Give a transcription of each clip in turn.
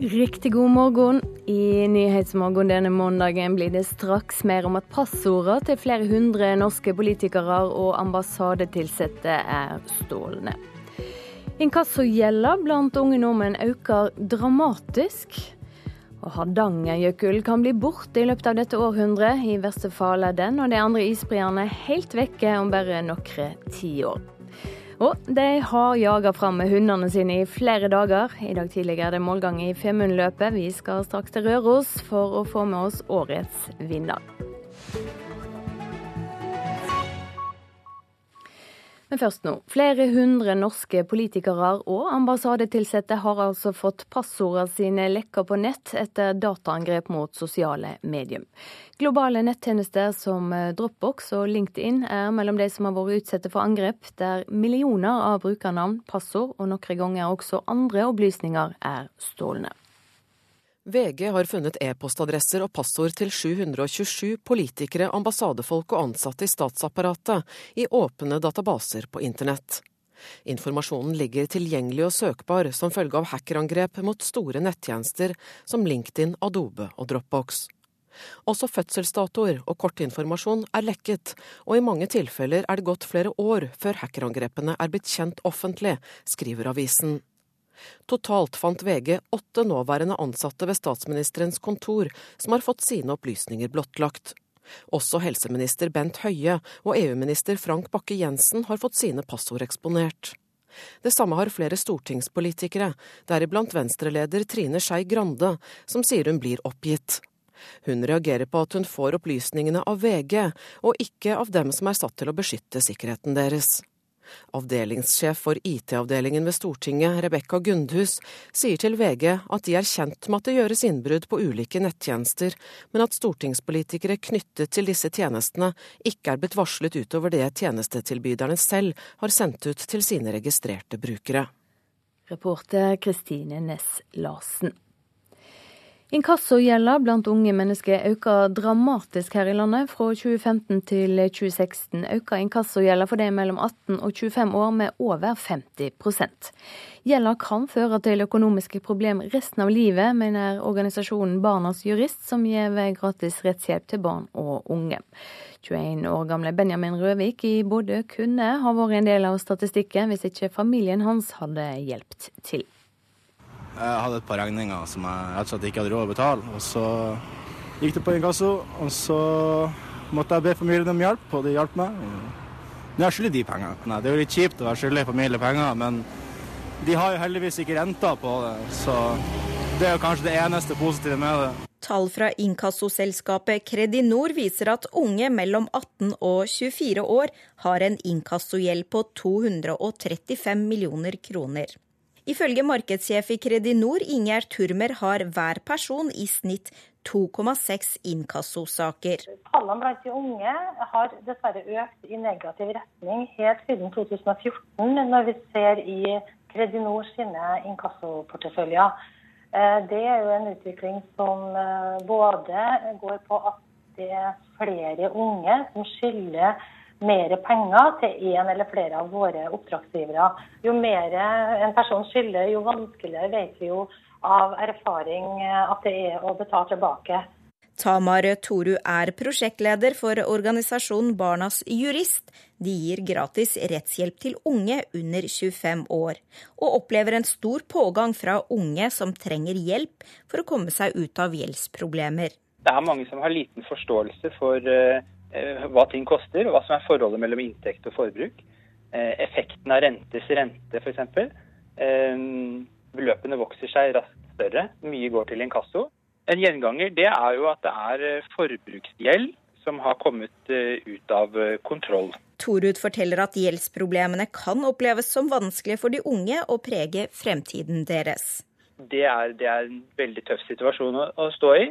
Riktig god morgen. I Nyhetsmorgen denne mandagen blir det straks mer om at passordene til flere hundre norske politikere og ambassadetilsatte er stjålne. Inkassogjelda blant unge nordmenn øker dramatisk. Og Hardangerjøkull kan bli borte i løpet av dette århundret. I verste fall er den og de andre isbreene helt vekke om bare noen tiår. Og de har jaga fram med hundene sine i flere dager. I dag tidlig er det målgang i Femundløpet. Vi skal straks til Røros for å få med oss årets vinner. Men først nå. Flere hundre norske politikere og ambassadetilsatte har altså fått passordene sine lekka på nett etter dataangrep mot sosiale medier. Globale nettjenester som Dropbox og LinkedIn er mellom de som har vært utsatt for angrep, der millioner av brukernavn, passord og noen ganger også andre opplysninger er stjålne. VG har funnet e-postadresser og passord til 727 politikere, ambassadefolk og ansatte i statsapparatet i åpne databaser på internett. Informasjonen ligger tilgjengelig og søkbar som følge av hackerangrep mot store nettjenester som LinkedIn, Adobe og Dropbox. Også fødselsdatoer og kortinformasjon er lekket, og i mange tilfeller er det gått flere år før hackerangrepene er blitt kjent offentlig, skriver avisen. Totalt fant VG åtte nåværende ansatte ved statsministerens kontor som har fått sine opplysninger blottlagt. Også helseminister Bent Høie og EU-minister Frank Bakke-Jensen har fått sine passord eksponert. Det samme har flere stortingspolitikere, deriblant venstreleder Trine Skei Grande, som sier hun blir oppgitt. Hun reagerer på at hun får opplysningene av VG, og ikke av dem som er satt til å beskytte sikkerheten deres. Avdelingssjef for IT-avdelingen ved Stortinget, Rebekka Gundhus, sier til VG at de er kjent med at det gjøres innbrudd på ulike nettjenester, men at stortingspolitikere knyttet til disse tjenestene ikke er blitt varslet utover det tjenestetilbyderne selv har sendt ut til sine registrerte brukere. Reporter Kristine Næss Larsen. Inkassogjelda blant unge mennesker øker dramatisk her i landet. Fra 2015 til 2016 øker inkassogjelda for de mellom 18 og 25 år med over 50% Gjelda kan føre til økonomiske problemer resten av livet, mener organisasjonen Barnas Jurist, som gir gratis rettshjelp til barn og unge. 21 år gamle Benjamin Røvik i Bodø kunne ha vært en del av statistikken hvis ikke familien hans hadde hjulpet til. Jeg hadde et par regninger som jeg rett og slett ikke hadde råd å betale. Og så gikk det på inkasso, og så måtte jeg be familien om hjelp, og de hjalp meg. Nå er jeg skyldig de pengene. Det er jo litt kjipt å være skyldig familie penger, men de har jo heldigvis ikke renta på det. Så det er jo kanskje det eneste positive med det. Tall fra inkassoselskapet Kredinor viser at unge mellom 18 og 24 år har en inkassogjeld på 235 millioner kroner. Ifølge markedssjef i Kredinor, Ingjerd Turmer, har hver person i snitt 2,6 inkassosaker. Tallene blant de unge har dessverre økt i negativ retning helt siden 2014, når vi ser i Kredinor sine inkassoporteføljer. Eh, det er jo en utvikling som eh, både går på at det er flere unge som skylder mer penger til en eller flere av våre oppdragsgivere. Jo mer en person skylder, jo vanskeligere vet vi jo av erfaring at det er å betale tilbake. Tamar Toru er prosjektleder for organisasjonen Barnas Jurist. De gir gratis rettshjelp til unge under 25 år, og opplever en stor pågang fra unge som trenger hjelp for å komme seg ut av gjeldsproblemer. Det er mange som har liten forståelse for Eh, hva ting koster, hva som er forholdet mellom inntekt og forbruk. Eh, effekten av rentes rente, f.eks. Eh, beløpene vokser seg raskt større. Mye går til inkasso. En gjenganger det er jo at det er forbruksgjeld som har kommet ut av kontroll. Torud forteller at gjeldsproblemene kan oppleves som vanskelige for de unge og prege fremtiden deres. Det er, det er en veldig tøff situasjon å, å stå i.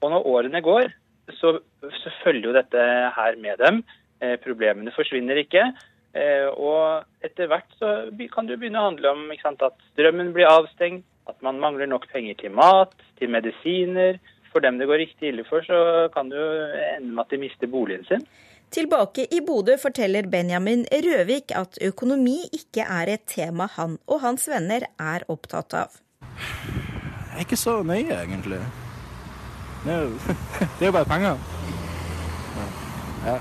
Og når årene går, så, så følger jo dette her med dem. Eh, problemene forsvinner ikke. Eh, og etter hvert så kan det begynne å handle om sant, at strømmen blir avstengt, at man mangler nok penger til mat, til medisiner. For dem det går riktig ille for, så kan det jo ende med at de mister boligen sin. Tilbake i Bodø forteller Benjamin Røvik at økonomi ikke er et tema han og hans venner er opptatt av. er ikke så nøye, egentlig. Det er jo, det er jo bare penger. Ja.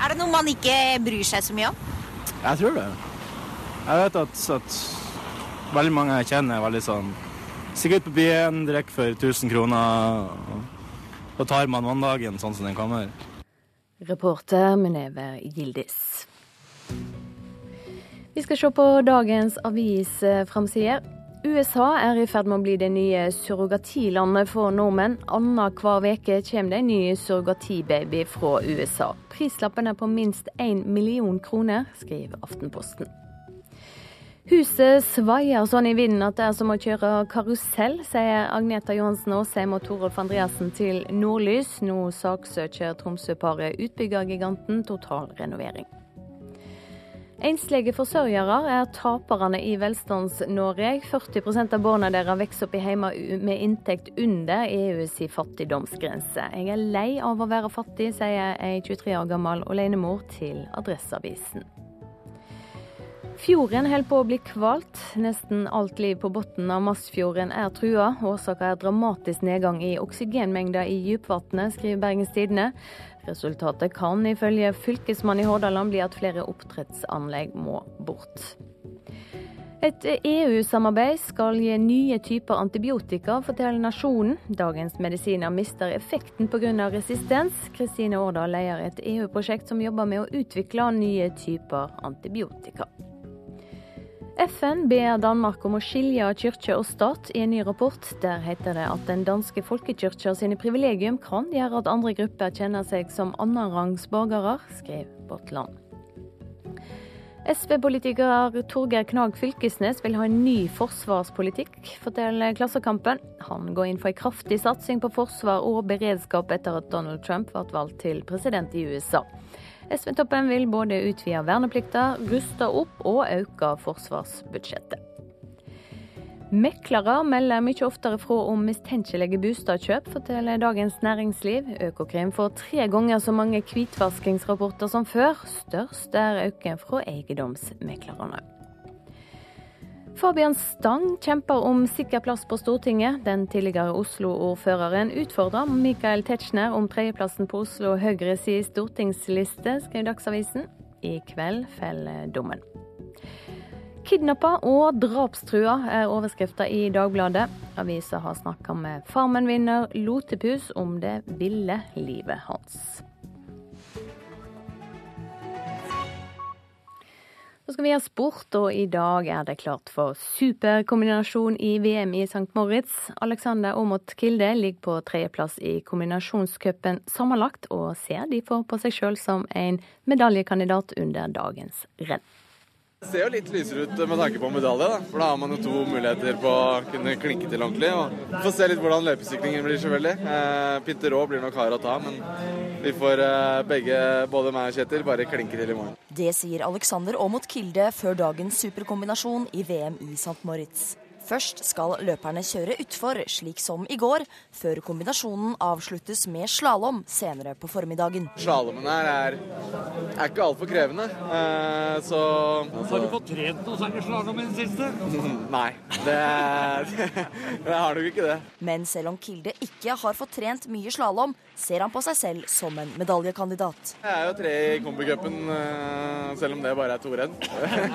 Er det noe man ikke bryr seg så mye om? Jeg tror det. Jeg vet at, at veldig mange jeg kjenner er veldig sånn Stikker ut på byen, drikker for 1000 kroner, og, og tar man mandagen sånn som den kommer. Reporter Muneve Gildis. Vi skal se på dagens avisframsider. USA er i ferd med å bli det nye surrogatilandet for nordmenn. Annenhver uke kommer det en ny surrogatibaby fra USA. Prislappen er på minst én million kroner, skriver Aftenposten. Huset svaier sånn i vinden at det er som å kjøre karusell, sier Agneta Johansen Aasheim og Torolf Andreassen til Nordlys. Nå saksøker Tromsø-paret utbyggergiganten Total Renovering. Enslige forsørgere er taperne i Velstands-Norge. 40% av barna deres vokser opp i hjemme med inntekt under EUs fattigdomsgrense. Jeg er lei av å være fattig, sier ei 23 år gammel alenemor til Adresseavisen. Fjorden holder på å bli kvalt. Nesten alt liv på bunnen av Massfjorden er trua. Årsaken er dramatisk nedgang i oksygenmengder i dypvannet, skriver Bergens Tidende. Resultatet kan ifølge fylkesmannen i Hordaland bli at flere oppdrettsanlegg må bort. Et EU-samarbeid skal gi nye typer antibiotika, forteller Nasjonen. Dagens medisiner mister effekten pga. resistens. Kristine Årdal leder et EU-prosjekt som jobber med å utvikle nye typer antibiotika. FN ber Danmark om å skilje kirke og stat i en ny rapport. Der heter det at den danske folkekirka sine privilegium kan gjøre at andre grupper kjenner seg som annenrangs borgere, skrev Botland. SV-politiker Torgeir Knag Fylkesnes vil ha en ny forsvarspolitikk, forteller Klassekampen. Han går inn for en kraftig satsing på forsvar og beredskap etter at Donald Trump ble valgt til president i USA. SV-toppen vil både utvide verneplikta, ruste opp og øke forsvarsbudsjettet. Meklere melder mye oftere fra om mistenkelige boligkjøp, forteller Dagens Næringsliv. Økokrim får tre ganger så mange hvitvaskingsrapporter som før. Størst er økningen fra eiendomsmeklerne. Fabian Stang kjemper om sikker plass på Stortinget. Den tidligere Oslo-ordføreren utfordrer Michael Tetzschner om tredjeplassen på Oslo Høyre si stortingsliste, skrev Dagsavisen. I kveld faller dommen. Kidnappa og drapstrua er overskrifta i Dagbladet. Avisa har snakka med Farmen-vinner Lotepus om det ville livet hans. Så skal vi ha sport, og i dag er det klart for superkombinasjon i VM i St. Moritz. Alexander Aamodt Kilde ligger på tredjeplass i kombinasjonscupen sammenlagt, og ser de får på seg sjøl som en medaljekandidat under dagens renn. Det ser jo litt lysere ut med tanke på medalje, da. For da har man jo to muligheter på å kunne klinke til ordentlig. Og vi får se litt hvordan løpesyklingen blir, selvfølgelig. Eh, Pinterå blir nok hard å ta, men vi får eh, begge, både meg og Kjetil, bare klinke til i morgen. Det sier Alexander Aamodt Kilde før dagens superkombinasjon i VM i St. Moritz. Først skal løperne kjøre utfor, slik som i går, før kombinasjonen avsluttes med slalåm senere på formiddagen. Slalåmen her er, er ikke altfor krevende, eh, så altså. Har du fått trent noe særlig slalåm i det siste? Nei, det, det har nok ikke det. Men selv om Kilde ikke har fått trent mye slalåm, ser han på seg selv som en medaljekandidat. Jeg er jo tre i kombicupen, eh, selv om det bare er to renn.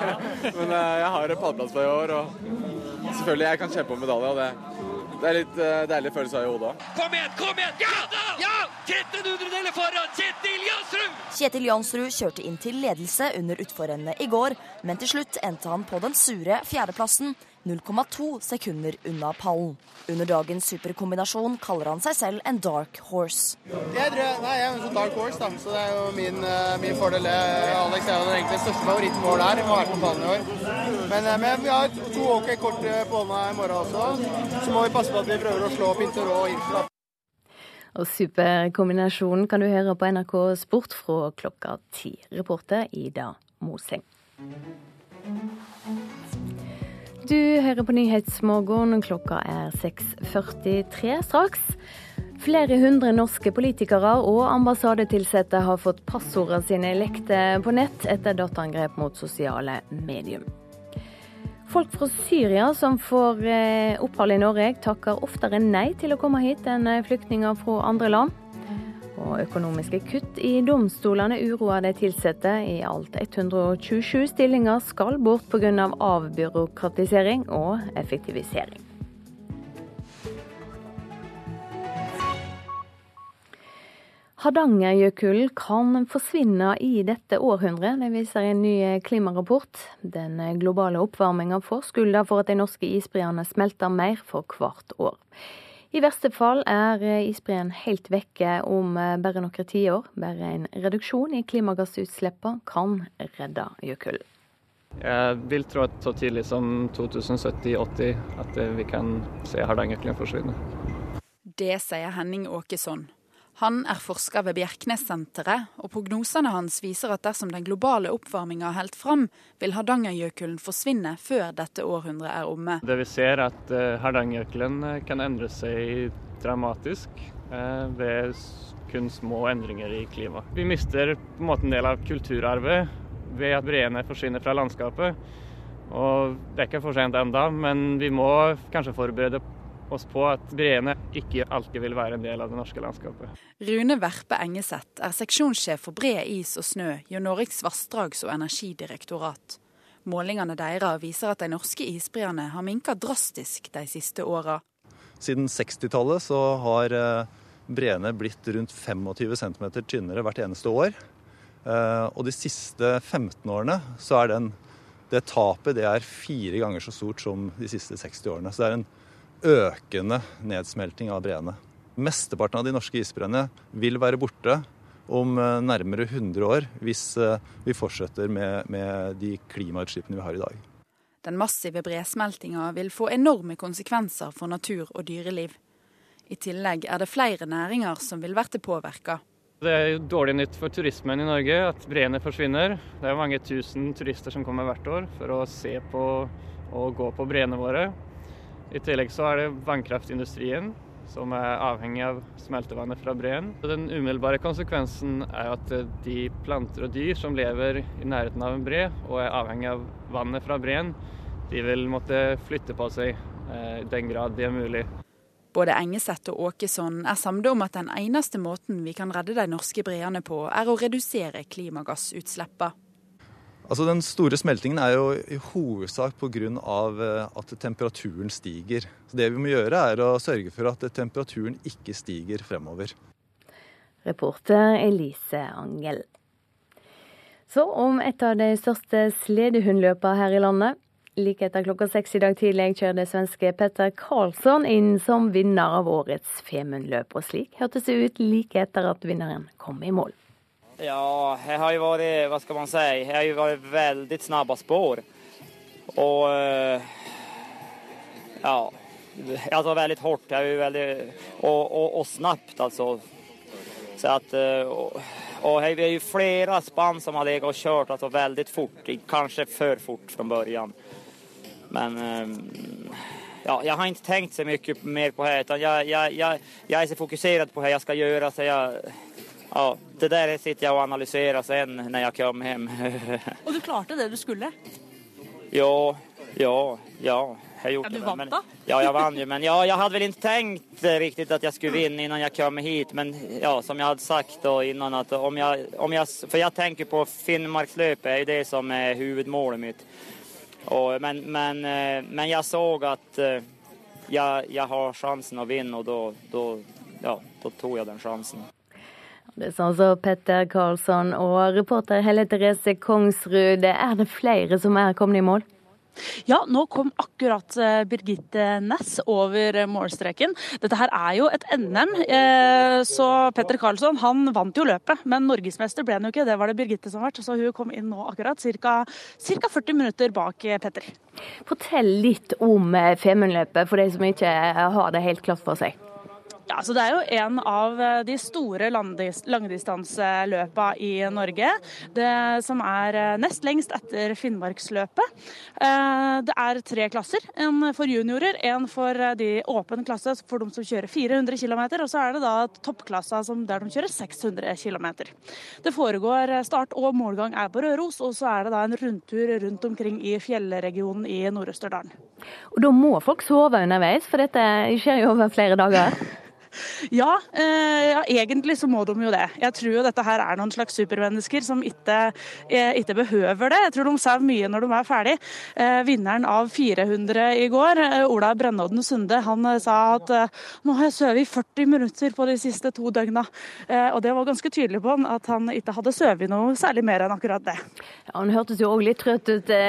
Men eh, jeg har et pallplass på i år, og selvfølgelig jeg kan kjempe om medalje. og det det er litt uh, deilig følelse i hodet òg. Kom igjen, kom igjen! Ja da! Ja! 13 hundredeler foran Kjetil Jansrud! Kjetil Jansrud kjørte inn til ledelse under utforrennet i går, men til slutt endte han på den sure fjerdeplassen 0,2 sekunder unna pallen. Under dagens superkombinasjon kaller han seg selv en dark horse. Jeg, tror, nei, jeg er en sånn dark horse, da, så det er jo min, eh, min fordel. Alex er jo egentlig største favoritten vår der. Må være på pallen i år. Men, eh, men, vi har to ok kort eh, på hånda i morgen også. Så må vi passe på at vi prøver å slå Pintero og Insel. Og Superkombinasjonen kan du høre på NRK Sport fra klokka ti. Reporter Ida Moseng. Du hører på Nyhetsmorgen. Klokka er 6.43 straks. Flere hundre norske politikere og ambassadetilsatte har fått passordene sine lekte på nett etter dataangrep mot sosiale medier. Folk fra Syria som får eh, opphold i Norge, takker oftere nei til å komme hit enn eh, flyktninger fra andre land. Og økonomiske kutt i domstolene uroer de ansatte. I alt 127 stillinger skal bort pga. Av avbyråkratisering og effektivisering. Hardangerjøkulen kan forsvinne i dette århundret, det viser en ny klimarapport. Den globale oppvarminga får skylda for at de norske isbreene smelter mer for hvert år. I verste fall er isbreen helt vekke om bare noen tiår. Bare en reduksjon i klimagassutslippene kan redde jøkulen. Jeg vil tro at så tidlig som 2070-80 at vi kan se Hardangerjøkulen forsvinne. Det sier Henning Åkesson. Han er forsker ved Bjerknessenteret, og prognosene hans viser at dersom den globale oppvarminga holder fram, vil Hardangerjøkulen forsvinne før dette århundret er omme. Det vi ser er at eh, Hardangerjøkulen eh, kan endre seg dramatisk eh, ved kun små endringer i klima. Vi mister på en måte en del av kulturarvet ved at breene forsvinner fra landskapet. Og Det er ikke for sent ennå, men vi må kanskje forberede oss på at breene ikke alltid vil være en del av det norske landskapet. Rune Verpe Engeseth er seksjonssjef for bre is og snø i Norges vassdrags- og energidirektorat. Målingene deres viser at de norske isbreene har minka drastisk de siste åra. Siden 60-tallet så har eh, breene blitt rundt 25 cm tynnere hvert eneste år. Eh, og de siste 15 årene så er den, det tapet det er fire ganger så stort som de siste 60 årene. Så det er en økende nedsmelting av breene. Mesteparten av de norske isbreene vil være borte om eh, nærmere 100 år hvis eh, vi fortsetter med, med de klimautslippene vi har i dag. Den massive bresmeltinga vil få enorme konsekvenser for natur og dyreliv. I tillegg er det flere næringer som vil bli påvirka. Det er dårlig nytt for turismen i Norge at breene forsvinner. Det er mange tusen turister som kommer hvert år for å se på og gå på breene våre. I tillegg så er det vannkraftindustrien som er avhengig av smeltevannet fra breen. Den umiddelbare konsekvensen er at de planter og dyr som lever i nærheten av en bre og er avhengig av vannet fra breen, de vil måtte flytte på seg eh, i den grad det er mulig. Både Engeseth og Åkesson er samde om at den eneste måten vi kan redde de norske breene på, er å redusere klimagassutslippene. Altså Den store smeltingen er jo i hovedsak pga. Eh, at temperaturen stiger. Så Det vi må gjøre, er å sørge for at temperaturen ikke stiger fremover. Reporter Elise Angel. Så om et av de største sledehundløpene her i landet. Like etter klokka seks i dag tidlig kjørte svenske Petter Karlsson inn som vinner av årets Femundløp. Og slik hørtes det ut like etter at vinneren kom i mål. Ja, det har ju varit, vad ska man säga, det har ju varit väldigt snabba spår. Och eh, ja, alltså väldigt hårt det är väldigt, och, och, och snabbt alltså. Så att, og och, det är ju flera spann som har legat och kört alltså väldigt fort, kanske för fort från början. Men ja, jag har inte tänkt så mycket mer på det utan jag, jag, jag, så fokuserad på det jag ska göra så jag ja, det der sitter jeg og analyserer sen når jeg kommer hjem. og du klarte det du skulle? Ja, ja, ja. Jeg gjorde ja, du vant da? Ja, jeg vant jo, Men ja, jeg hadde vel ikke tenkt riktig at jeg skulle vinne innan jeg kom hit. Men ja, som jeg hadde sagt da, innan at om jeg, om jeg, For jeg tenker på Finnmarksløpet, er jo det som er huvudmålet mitt. Og, men, men, eh, men jeg så at jeg, jag, jag har sjansen å vinne, og då, då, ja, tok tog jag den chansen. Det sa altså Petter Karlsson og reporter Helle Therese Kongsrud. Er det flere som er kommet i mål? Ja, nå kom akkurat eh, Birgitte Næss over målstreken. Dette her er jo et NM, eh, så Petter Karlsson han vant jo løpet. Men norgesmester ble han jo ikke, det var det Birgitte som ble. Så hun kom inn nå akkurat, ca. 40 minutter bak eh, Petter. Fortell litt om Femundløpet for de som ikke har det helt klart for seg. Ja, så Det er jo en av eh, de store langdistanseløpa i Norge. Det som er eh, nest lengst etter Finnmarksløpet. Eh, det er tre klasser. En for juniorer, en for de åpen klasse for de som kjører 400 km, og så er det da toppklassa der de kjører 600 km. Det foregår start og målgang er på Røros, og så er det da en rundtur rundt omkring i fjellregionen i Nord-Østerdalen. Og Da må folk sove underveis, for dette skjer jo over flere dager? Ja, eh, ja, egentlig så må de jo det. Jeg tror jo dette her er noen slags supermennesker som ikke, eh, ikke behøver det. Jeg tror de sover mye når de er ferdig. Eh, vinneren av 400 i går, Ola Brennodden Sunde, han sa at nå har jeg sovet i 40 minutter på de siste to døgna. Og det var ganske tydelig på han at han ikke hadde sovet noe særlig mer enn akkurat det. Ja, Han hørtes jo òg litt trøtt ut, det,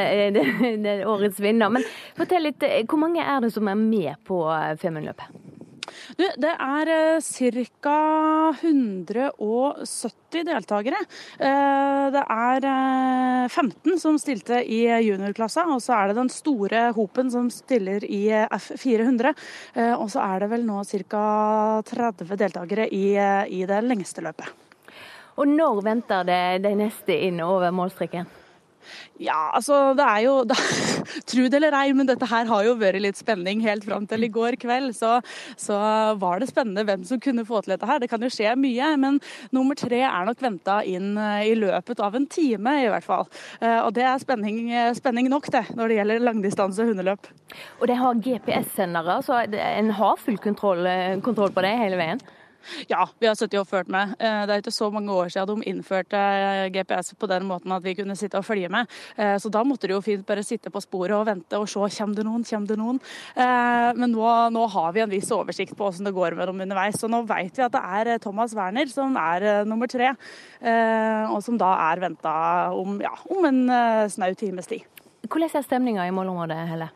det, årets vinner. Men fortell litt, hvor mange er det som er med på Femundløpet? Du, det er uh, ca. 170 deltakere. Uh, det er uh, eh, 15 som stilte i juniorklassa, og så er det den store hopen som stiller i F400. og så er det vel nå ca. 30 deltakere i, i det lengste løpet. Og når venter det de neste inn over målstreken? Ja, altså det er jo da, Tro det eller ei, men dette her har jo vært litt spenning helt fram til i går kveld. Så, så, var det spennende hvem som kunne få til dette her. Det kan jo skje mye, men nummer tre er nok venta inn eh, i løpet av en time, i hvert fall. Eh, og det er spenning, spenning nok, det, når det gjelder langdistanse hundeløp. Og det har GPS-sendere, så en har full kontroll, eh, kontroll på det hele veien? Ja, vi har sittet og ført med. Eh, det er ikke så mange år siden de innførte eh, GPS på den måten at vi kunne sitte og følge med. Eh, så da måtte du jo fint bare sitte på sporet og vente og se kommer det noen, kommer det noen. Men nå, nå har vi en viss oversikt på hvordan det går med dem underveis. Så nå vet vi at det er Thomas Werner som er nummer tre, og som da er venta om, ja, om en snau times tid. Hvordan er stemninga i målområdet, Helle?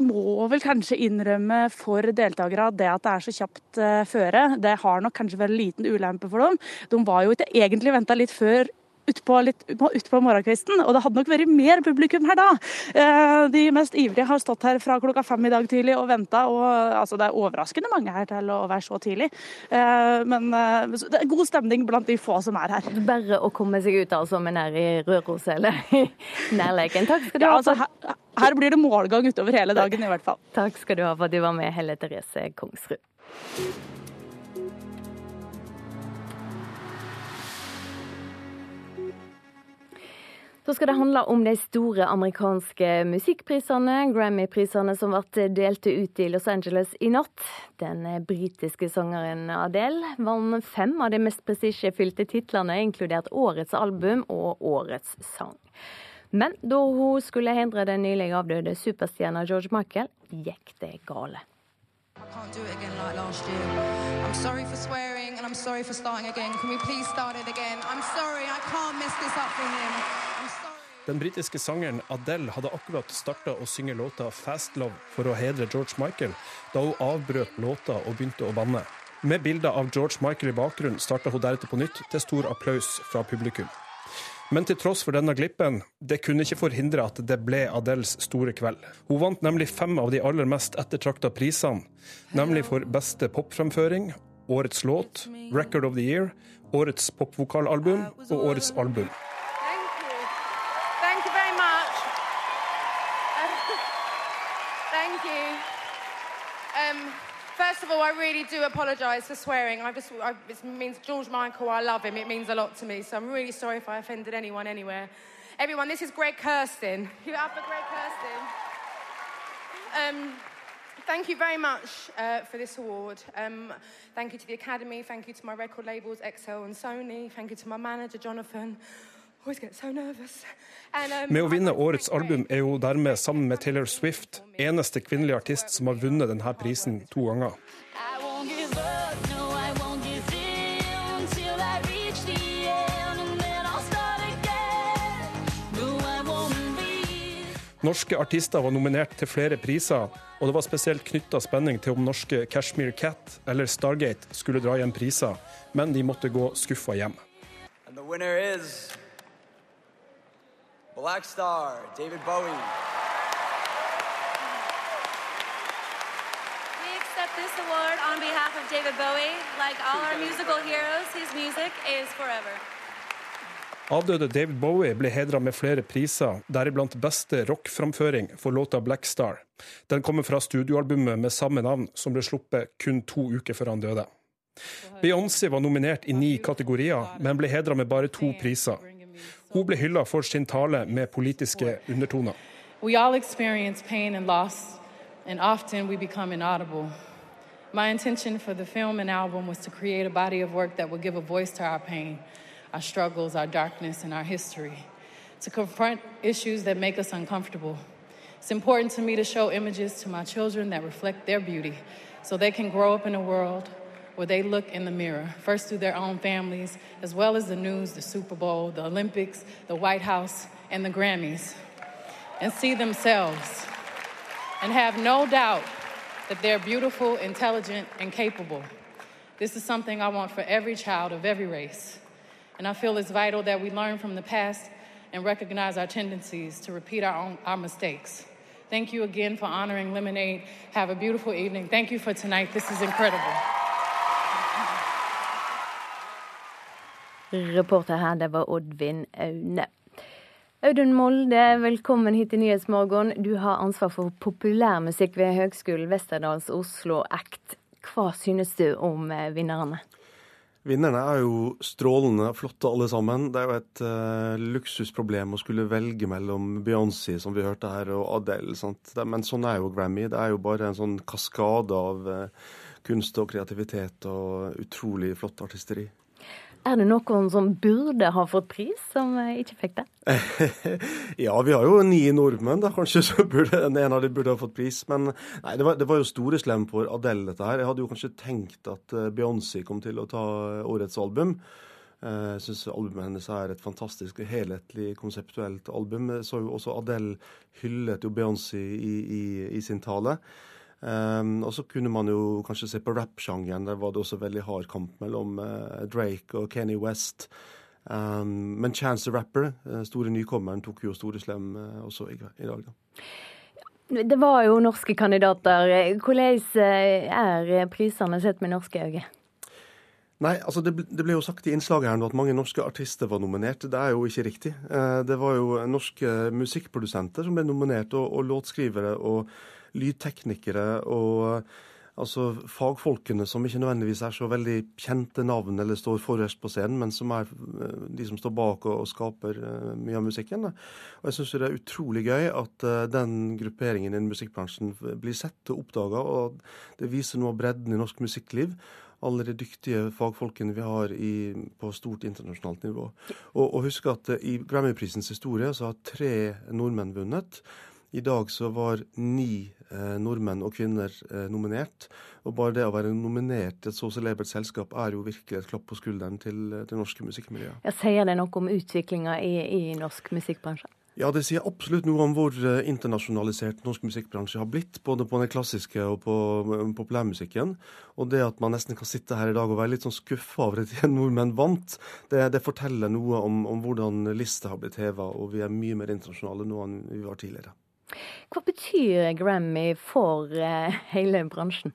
Må vel kanskje innrømme for deltakere at det at det er så kjapt uh, føre, det har nok kanskje vært en liten ulempe for dem. De var jo ikke egentlig venta litt før utpå ut på morgenkvisten, og det hadde nok vært mer publikum her da. Eh, de mest ivrige har stått her fra klokka fem i dag tidlig og venta, og altså, det er overraskende mange her til å være så tidlig. Eh, men det er god stemning blant de få som er her. Bare å komme seg ut altså med nær i Røros eller i nærleken. Takk skal du ja, ha. Altså, her, her blir det målgang utover hele dagen i hvert fall. Takk skal du ha for at du var med, Helle Therese Kongsrud. Så skal det handle om de store amerikanske musikkprisene, Grammy-prisene som ble delte ut i Los Angeles i natt. Den britiske sangeren Adele vant fem av de mest prestisjefylte titlene, inkludert årets album og årets sang. Men da hun skulle hindre den nylig avdøde superstjerna George Michael, gikk det gale. Den britiske sangeren Adele hadde akkurat starta å synge låta 'Fast Love' for å hedre George Michael, da hun avbrøt låta og begynte å banne. Med bilder av George Michael i bakgrunnen starta hun deretter på nytt, til stor applaus fra publikum. Men til tross for denne glippen, det kunne ikke forhindre at det ble Adels store kveld. Hun vant nemlig fem av de aller mest ettertrakta prisene, nemlig for beste popfremføring, årets låt, Record of the Year, årets popvokalalbum og årets album. I really do apologise for swearing. I just, I, it means George Michael, I love him. It means a lot to me. So I'm really sorry if I offended anyone anywhere. Everyone, this is Greg Kirsten. It up for Greg Kirsten. Um, thank you very much uh, for this award. Um, thank you to the Academy. Thank you to my record labels, Excel and Sony. Thank you to my manager, Jonathan. Med å vinne årets album er hun dermed, sammen med Taylor Swift, eneste kvinnelige artist som har vunnet denne prisen to ganger. Norske artister var nominert til flere priser, og det var spesielt knytta spenning til om norske Cashmere Cat eller Stargate skulle dra hjem priser, men de måtte gå skuffa hjem. And the winner is Black Star, David Bowie. We accept this award on behalf of David Bowie, like all our musical heroes, his music is forever. Avdøde David Bowie ble hedra med flere priser, deriblant beste rockframføring for låta 'Black Star'. Den kommer fra studioalbumet med samme navn, som ble sluppet kun to uker før han døde. Beyoncé var nominert i ni kategorier, men ble hedra med bare to priser. Hun ble hylla for sin tale med politiske undertoner. We all experience pain and loss, and often we become inaudible. My intention for the film and album was to create a body of work that would give a voice to our pain, our struggles, our darkness, and our history, to confront issues that make us uncomfortable. It's important to me to show images to my children that reflect their beauty so they can grow up in a world where they look in the mirror, first through their own families, as well as the news, the Super Bowl, the Olympics, the White House, and the Grammys, and see themselves and have no doubt that they're beautiful, intelligent, and capable. This is something I want for every child of every race. And I feel it's vital that we learn from the past and recognize our tendencies to repeat our, own, our mistakes. Thank you again for honoring Lemonade. Have a beautiful evening. Thank you for tonight. This is incredible. Reporter her, det var Oddvin Aune. Audun Molde, velkommen hit til Nyhetsmorgen. Du har ansvar for populærmusikk ved Høgskolen Westerdals Oslo Act. Hva synes du om eh, vinnerne? Vinnerne er jo strålende flotte alle sammen. Det er jo et uh, luksusproblem å skulle velge mellom Beyoncé, som vi hørte her, og Adele. Sant? Men sånn er jo Grammy. Det er jo bare en sånn kaskade av uh, kunst og kreativitet og utrolig flott artisteri. Er det noen som burde ha fått pris, som eh, ikke fikk det? ja, vi har jo ni nordmenn, da. Kanskje så burde en av dem burde ha fått pris. Men nei, det var, det var jo store slem for Adele, dette her. Jeg hadde jo kanskje tenkt at eh, Beyoncé kom til å ta eh, årets album. Jeg syns albumet hennes er et fantastisk helhetlig, konseptuelt album. Så jo også Adele hyllet jo Beyoncé i, i, i sin tale. Um, og så kunne man jo kanskje se på rap-sjangeren. Der var det også veldig hard kamp mellom uh, Drake og Kenny West. Um, men Chance the Rapper, uh, store nykommeren, tok jo store slem uh, også i, i, dag. da. Det var jo norske kandidater. Hvordan er prisene sett med norske øyne? Nei, altså det, det, ble jo sagt i innslaget her nå at mange norske artister var nominert. Det er jo ikke riktig. Det var jo norske musikkprodusenter som ble nominert, og, og låtskrivere og lydteknikere og altså fagfolkene som ikke nødvendigvis er så veldig kjente navn eller står forrest på scenen, men som er eh, de som står bak og, og skaper uh, mye av musikken. Og jeg syns det er utrolig gøy at uh, den grupperingen i musikkbransjen blir sett og oppdaga, og det viser noe av bredden i norsk musikkliv alle de dyktige fagfolkene vi har i, på stort internasjonalt nivå. Og, og husk at i Grammyprisens historie så har tre nordmenn vunnet. I dag så var ni nordmenn og kvinner eh, nominert. Og bare det å være nominert til et så celebert selskap er jo virkelig et klapp på skulderen til det eh, norske musikkmiljøet. Ja, sier det noe om utviklinga i, i, norsk musikkbransje? Ja, det sier absolutt noe om hvor eh, internasjonalisert norsk musikkbransje har blitt. Både på den klassiske og på eh, populærmusikken. Og det at man nesten kan sitte her i dag og være litt sånn skuffa over at nordmenn vant, det, det forteller noe om, om hvordan lista har blitt heva, og vi er mye mer internasjonale nå enn vi var tidligere. Hva betyr Grammy for eh, hele bransjen?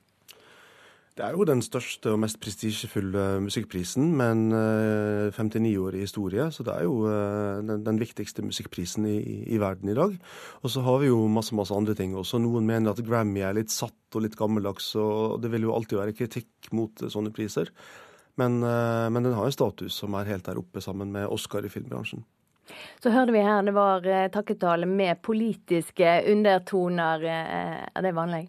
Det er jo den største og mest prestisjefulle musikkprisen, men 59 eh, år i historie. Så det er jo eh, den, den viktigste musikkprisen i, i, verden i dag. Og så har vi jo masse masse andre ting også. Noen mener at Grammy er litt satt og litt gammeldags, og det vil jo alltid være kritikk mot sånne priser. Men, men den har en status som er helt der oppe, sammen med Oscar i filmbransjen. Så hørte vi her det var eh, takketale med politiske undertoner. Eh, er det vanlig?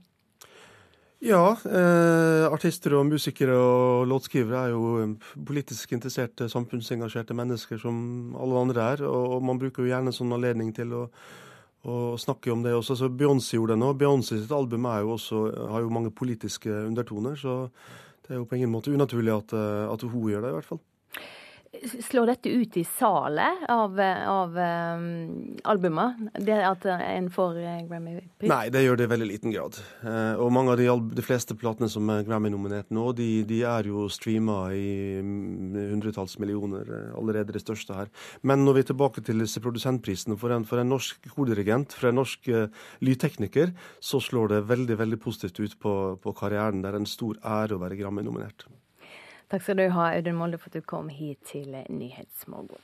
Ja. Eh, artister og musikere og låtskrivere er jo eh, politisk interesserte, samfunnsengasjerte mennesker som alle andre er. Og, og man bruker jo gjerne sånn anledning til å, å snakke om det også. Så Beyoncé gjorde det nå. Beyoncé sitt album jo også, har jo mange politiske undertoner, så det er jo på ingen måte unaturlig at, at hun gjør det, i hvert fall. Slår dette ut i salet av, av um, albumet? Det at en får eh, Grammy-pris? Nei, det gjør det i veldig liten grad. Eh, og mange av de, de fleste platene som er Grammy-nominert nå, de, de, er jo streama i mm, hundretalls millioner, eh, allerede det største her. Men når vi er tilbake til disse produsentprisene, for en, for en norsk kordirigent, for en norsk uh, lydtekniker, så slår det veldig, veldig positivt ut på, på karrieren. Det er en stor ære å være Grammy-nominert. Takk skal du ha, Audun Molde, for at du kom hit til Nyhetsmorgen.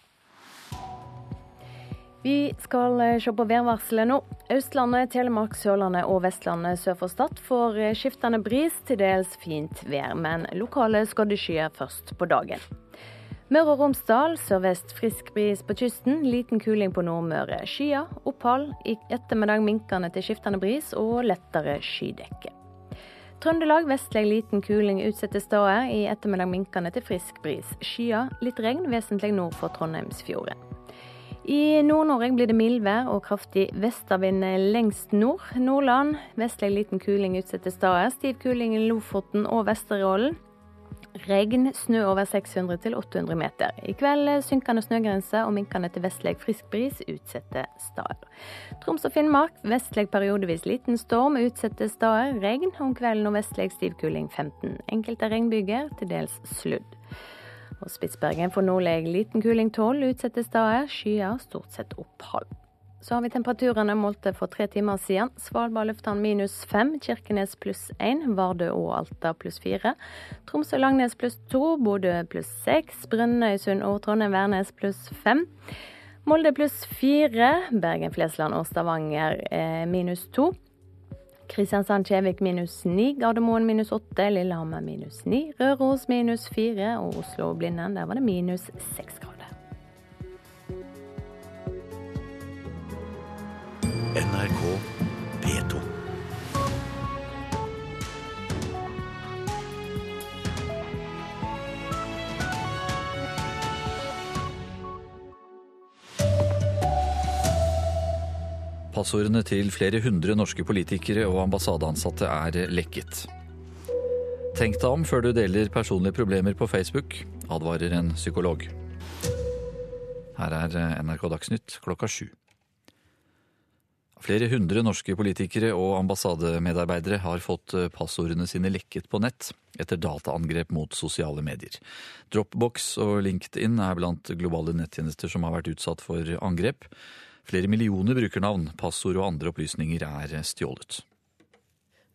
Vi skal eh, se på værvarselet nå. Østlandet, Telemark, Sørlandet og Vestlandet sør for Stad får eh, skiftende bris, til dels fint vær, men lokale skodde først på dagen. Møre og Romsdal sørvest frisk bris på kysten, liten kuling på Nordmøre. Skyer, opphold. I ettermiddag minkende til skiftende bris og lettere skydekke. Trøndelag vestlig liten kuling utsatte steder. I ettermiddag minkende til frisk bris. Skyer, litt regn vesentlig nord for Trondheimsfjorden. I Nord-Norge blir det mildvær og kraftig vestavind lengst nord. Nordland vestlig liten kuling utsatte steder. Stiv kuling i Lofoten og Vesterålen. Regn, snø over 600 til 800 meter. I kveld synkende snøgrense og minkende til vestlig frisk bris utsatte steder. Troms og Finnmark vestlig periodevis liten storm, utsatte steder. Regn om kvelden og vestlig stiv kuling 15. Enkelte regnbyger, til dels sludd. Og Spitsbergen får nordlig liten kuling 12, utsatte steder. Skyer, stort sett opphold. Så har vi temperaturene målte for tre timer siden. Svalbard lufthavn minus fem, Kirkenes pluss én, Vardø og Alta pluss fire. Tromsø Langnes pluss to, Bodø pluss seks, Brønnøysund og Trondheim-Værnes pluss fem. Molde pluss fire, Bergen, Flesland og Stavanger eh, minus to. Kristiansand-Kjevik minus ni, Gardermoen minus åtte, Lillehammer minus ni, Røros minus fire og Oslo-Blindern, der var det minus seks grader. NRK P2. Passordene til flere hundre norske politikere og ambassadeansatte er lekket. Tenk deg om før du deler personlige problemer på Facebook, advarer en psykolog. Her er NRK Dagsnytt klokka sju. Flere hundre norske politikere og ambassademedarbeidere har fått eh, passordene sine lekket på nett etter dataangrep mot sosiale medier. Dropbox og LinkedIn er blant globale nettjenester som har vært utsatt for angrep. Flere millioner brukernavn, passord og andre opplysninger er stjålet.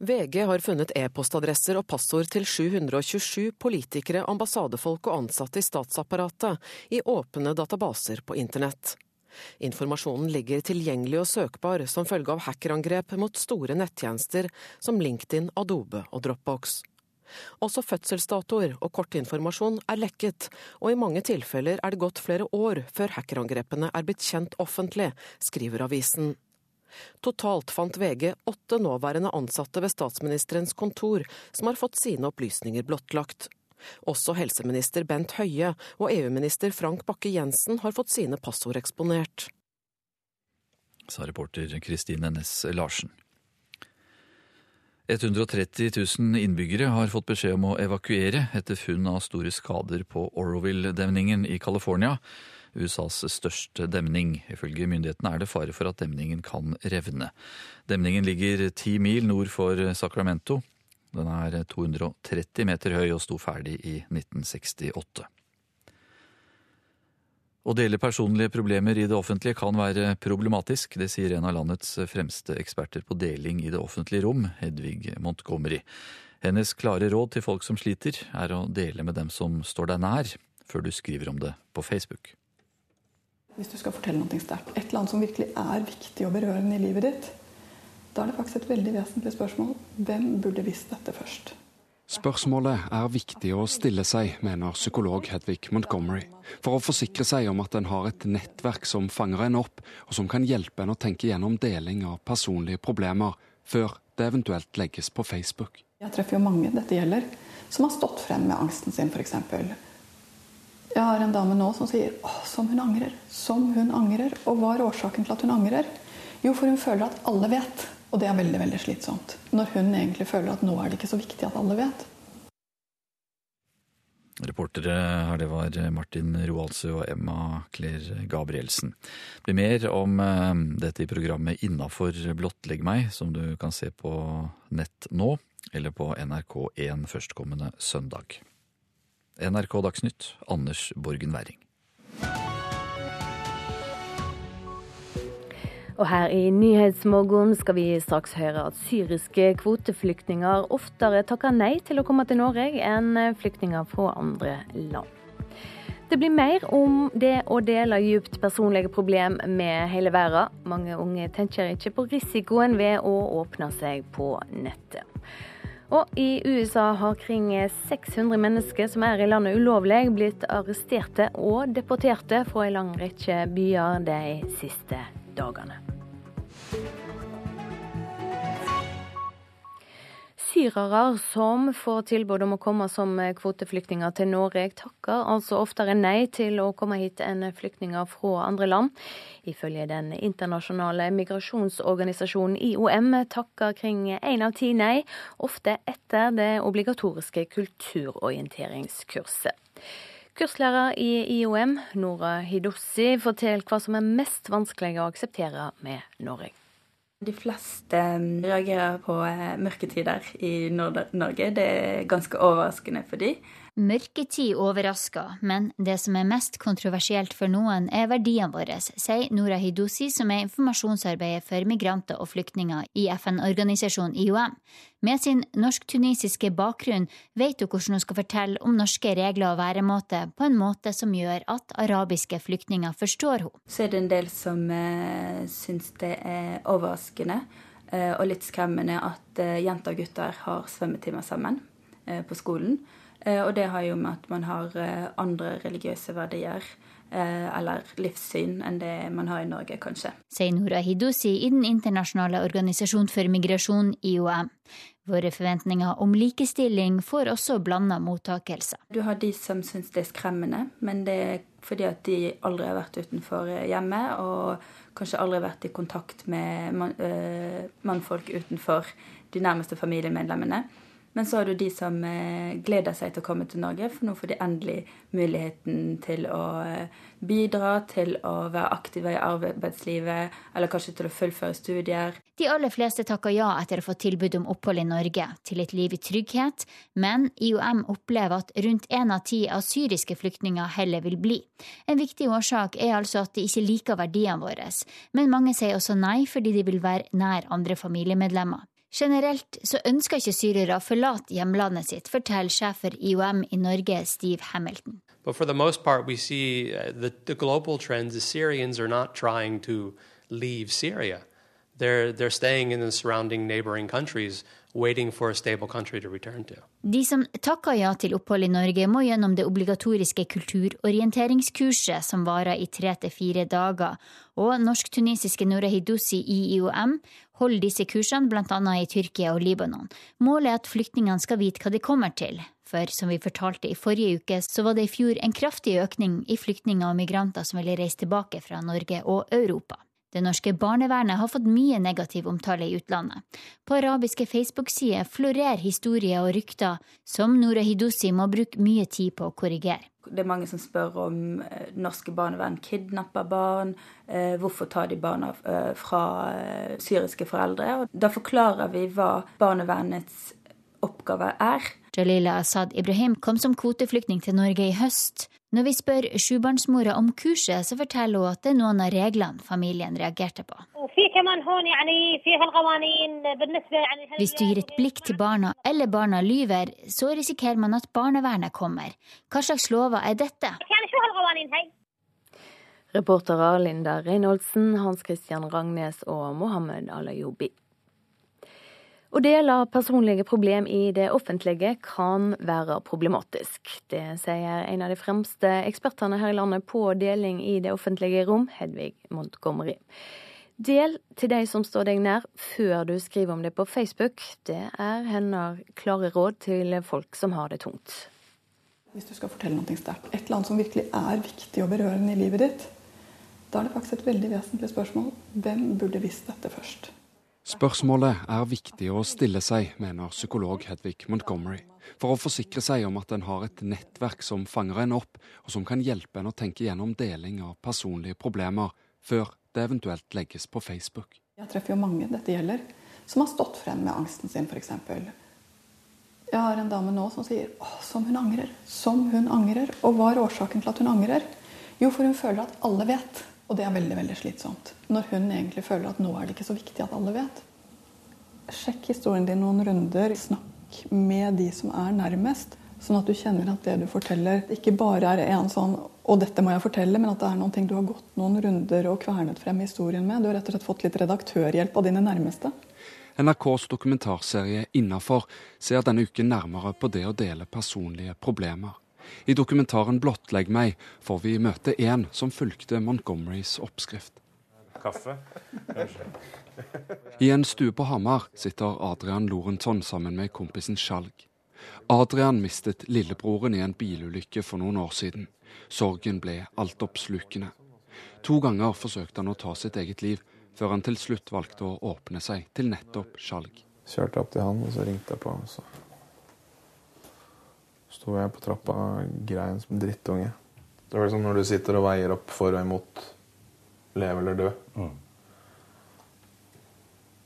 VG har funnet e-postadresser og passord til 727 politikere, ambassadefolk og ansatte i statsapparatet i åpne databaser på internett. Informasjonen ligger tilgjengelig og søkbar som følge av hackerangrep mot store nettjenester som LinkedIn, Adobe og Dropbox. Også fødselsdatoer og kortinformasjon er lekket, og i mange tilfeller er det gått flere år før hackerangrepene er blitt kjent offentlig, skriver avisen. Totalt fant VG åtte nåværende ansatte ved statsministerens kontor som har fått sine opplysninger blottlagt. Også helseminister Bent Høie og EU-minister Frank Bakke-Jensen har fått sine passord eksponert. Sa reporter Kristine Næss Larsen. 130 000 innbyggere har fått beskjed om å evakuere etter funn av store skader på Oroville-demningen i California. USAs største demning. Ifølge myndighetene er det fare for at demningen kan revne. Demningen ligger ti mil nord for Sacramento. Den er 230 meter høy og sto ferdig i 1968. Å dele personlige problemer i det offentlige kan være problematisk. Det sier en av landets fremste eksperter på deling i det offentlige rom, Hedvig Montgomery. Hennes klare råd til folk som sliter, er å dele med dem som står deg nær, før du skriver om det på Facebook. Hvis du skal fortelle noe sterkt, et eller annet som virkelig er viktig og berørende i livet ditt, da er det faktisk et veldig vesentlig spørsmål. Hvem burde visst dette først? Spørsmålet er viktig å stille seg, mener psykolog Hedvig Montgomery, for å forsikre seg om at en har et nettverk som fanger en opp, og som kan hjelpe en å tenke gjennom deling av personlige problemer før det eventuelt legges på Facebook. Jeg treffer jo mange dette gjelder, som har stått frem med angsten sin, f.eks. Jeg har en dame nå som sier 'Å, som hun angrer'. Som hun angrer. Og hva er årsaken til at hun angrer? Jo, for hun føler at alle vet. Og det er veldig veldig slitsomt. Når hun egentlig føler at nå er det ikke så viktig at alle vet. Reportere her det var Martin Roaldsø og Emma Claire Gabrielsen. Det blir mer om eh, dette i programmet Innafor blottlegg meg, som du kan se på nett nå, eller på NRK1 førstkommende søndag. NRK Dagsnytt, Anders Borgen Werring. Og her i Nyhetsmorgen skal vi straks høre at syriske kvoteflyktninger oftere takker nei til å komme til Norge enn flyktninger fra andre land. Det blir mer om det å dele djupt personlige problem med hele verden. Mange unge tenker ikke på risikoen ved å åpne seg på nettet. Og i USA har kring 600 mennesker som er i landet ulovlig, blitt arresterte og deporterte fra en lang rekke byer de siste dagene. Syrere som får tilbud om å komme som kvoteflyktninger til Norge, takker altså oftere nei til å komme hit enn flyktninger fra andre land. Ifølge den internasjonale migrasjonsorganisasjonen IOM takker kring én av ti nei, ofte etter det obligatoriske kulturorienteringskurset. Kurslærer i IOM, Nora Hidossi, forteller hva som er mest vanskelig å akseptere med Norge. De fleste mm, reagerer på eh, mørketider i Nord-Norge. Det er ganske overraskende for dem. Mørketid overrasker, men det som er mest kontroversielt for noen, er verdiene våre, sier Nora Hidusi, som er informasjonsarbeider for migranter og flyktninger i FN-organisasjonen IOM. Med sin norsk-tunisiske bakgrunn vet hun hvordan hun skal fortelle om norske regler og væremåte på en måte som gjør at arabiske flyktninger forstår henne. Så er det en del som uh, syns det er overraskende uh, og litt skremmende at uh, jenter og gutter har svømmetimer sammen uh, på skolen. Eh, og det har jo med at man har eh, andre religiøse verdier eh, eller livssyn enn det man har i Norge, kanskje. Sier Nora Hidosi i Den internasjonale organisasjon for migrasjon, IOM. Våre forventninger om likestilling får også blanda mottakelse. Du har de som syns det er skremmende, men det er fordi at de aldri har vært utenfor hjemmet, og kanskje aldri vært i kontakt med mannfolk utenfor de nærmeste familiemedlemmene. Men så har du de som eh, gleder seg til å komme til Norge, for nå får de endelig muligheten til å eh, bidra, til å være aktive i arbeidslivet, eller kanskje til å fullføre studier. De aller fleste takker ja etter å få tilbud om opphold i Norge, til et liv i trygghet, men IOM opplever at rundt én av ti av syriske flyktninger heller vil bli. En viktig årsak er altså at de ikke liker verdiene våre, men mange sier også nei fordi de vil være nær andre familiemedlemmer. Generelt så ønsker ikke syrere å forlate hjemlandet sitt, forteller sjef for IOM i Norge, Steve Hamilton. But for the most part, we see uh, the, the global trends. The Syrians are not trying to leave Syria. They're, they're staying in the surrounding neighboring countries waiting for a stable country to return to. De som takker ja til opphold i Norge, må gjennom det obligatoriske kulturorienteringskurset som varer i tre til fire dager, og norsk-tunisiske Nora Hidouzi i IOM holder disse kursene bl.a. i Tyrkia og Libanon. Målet er at flyktningene skal vite hva de kommer til, for som vi fortalte i forrige uke, så var det i fjor en kraftig økning i flyktninger og migranter som ville reise tilbake fra Norge og Europa. Det norske barnevernet har fått mye negativ omtale i utlandet. På arabiske Facebook-sider florerer historier og rykter som Nora Hidouzi må bruke mye tid på å korrigere. Det er mange som spør om eh, norske barnevern kidnapper barn. Eh, hvorfor tar de barna eh, fra syriske foreldre? Og da forklarer vi hva barnevernets oppgave er. Jalila Asad Ibrahim kom som kvoteflyktning til Norge i høst. Når vi spør sjubarnsmora om kurset, så forteller hun at det er noen av reglene familien reagerte på. Hvis du gir et blikk til barna, eller barna lyver, så risikerer man at barnevernet kommer. Hva slags lover er dette? Reportere Linda Reinholdsen, Hans Christian Rangnes og Mohammed Alayobi. Å dele personlige problem i det offentlige kan være problematisk. Det sier en av de fremste ekspertene her i landet på deling i det offentlige rom, Hedvig Montgomery. Del til de som står deg nær, før du skriver om det på Facebook. Det er hennes klare råd til folk som har det tungt. Hvis du skal fortelle noe sterkt, et eller annet som virkelig er viktig og berørende i livet ditt, da er det faktisk et veldig vesentlig spørsmål. Hvem burde visst dette først? Spørsmålet er viktig å stille seg, mener psykolog Hedvig Montgomery, for å forsikre seg om at en har et nettverk som fanger en opp, og som kan hjelpe en å tenke gjennom deling av personlige problemer før det eventuelt legges på Facebook. Jeg treffer jo mange dette gjelder, som har stått frem med angsten sin, f.eks. Jeg har en dame nå som sier 'Å, som hun angrer'. Som hun angrer. Og hva er årsaken til at hun angrer? Jo, for hun føler at alle vet. Og det er veldig veldig slitsomt. Når hun egentlig føler at nå er det ikke så viktig at alle vet. Sjekk historien din noen runder. Snakk med de som er nærmest. Sånn at du kjenner at det du forteller, ikke bare er en sånn 'og dette må jeg fortelle', men at det er noen ting du har gått noen runder og kvernet frem historien med. Du har rett og slett fått litt redaktørhjelp av dine nærmeste. NRKs dokumentarserie Innafor ser denne uken nærmere på det å dele personlige problemer. I dokumentaren 'Blottlegg meg' får vi møte en som fulgte Montgomerys oppskrift. Kaffe? I en stue på Hamar sitter Adrian Lorentzon sammen med kompisen Skjalg. Adrian mistet lillebroren i en bilulykke for noen år siden. Sorgen ble altoppslukende. To ganger forsøkte han å ta sitt eget liv, før han til slutt valgte å åpne seg til nettopp Skjalg. Kjørte opp til han, og så ringte jeg på. Og så sto jeg på trappa og grein som en drittunge. Det var liksom når du sitter og veier opp for og imot leve eller dø. Mm.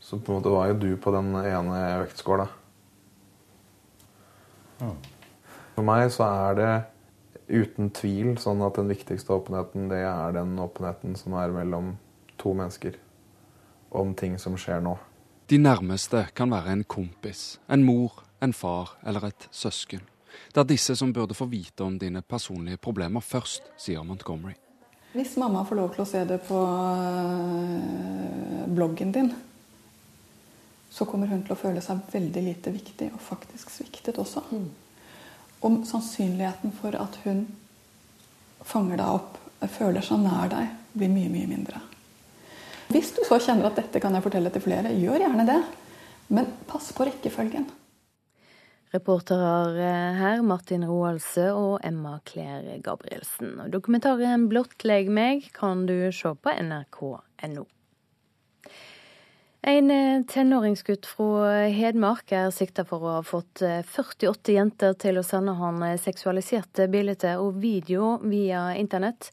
Så på en måte var jo du på den ene vektskåla. Mm. For meg så er det uten tvil sånn at den viktigste åpenheten, det er den åpenheten som er mellom to mennesker. Om ting som skjer nå. De nærmeste kan være en kompis, en mor, en far eller et søsken. Det er disse som burde få vite om dine personlige problemer først, sier Montgomery. Hvis mamma får lov til å se det på øh, bloggen din, så kommer hun til å føle seg veldig lite viktig og faktisk sviktet også. Og sannsynligheten for at hun fanger deg opp, føler seg nær deg, blir mye, mye mindre. Hvis du så kjenner at dette kan jeg fortelle til flere, gjør gjerne det. Men pass på rekkefølgen. Reportere her Martin Roaldsø og Emma Claire Gabrielsen. Dokumentaren 'Blottlegg meg' kan du se på nrk.no. En tenåringsgutt fra Hedmark er sikta for å ha fått 48 jenter til å sende han seksualiserte bilder og video via internett.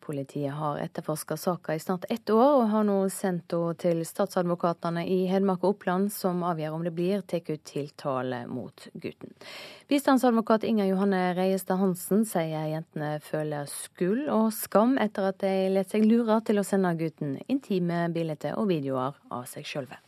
Politiet har etterforska saka i snart ett år, og har nå sendt henne til statsadvokatene i Hedmark og Oppland, som avgjør om det blir tatt ut tiltale mot gutten. Bistandsadvokat Inger Johanne Reiestad Hansen sier jentene føler skyld og skam etter at de lot seg lure til å sende gutten intime bilder og videoer av seg sjølve.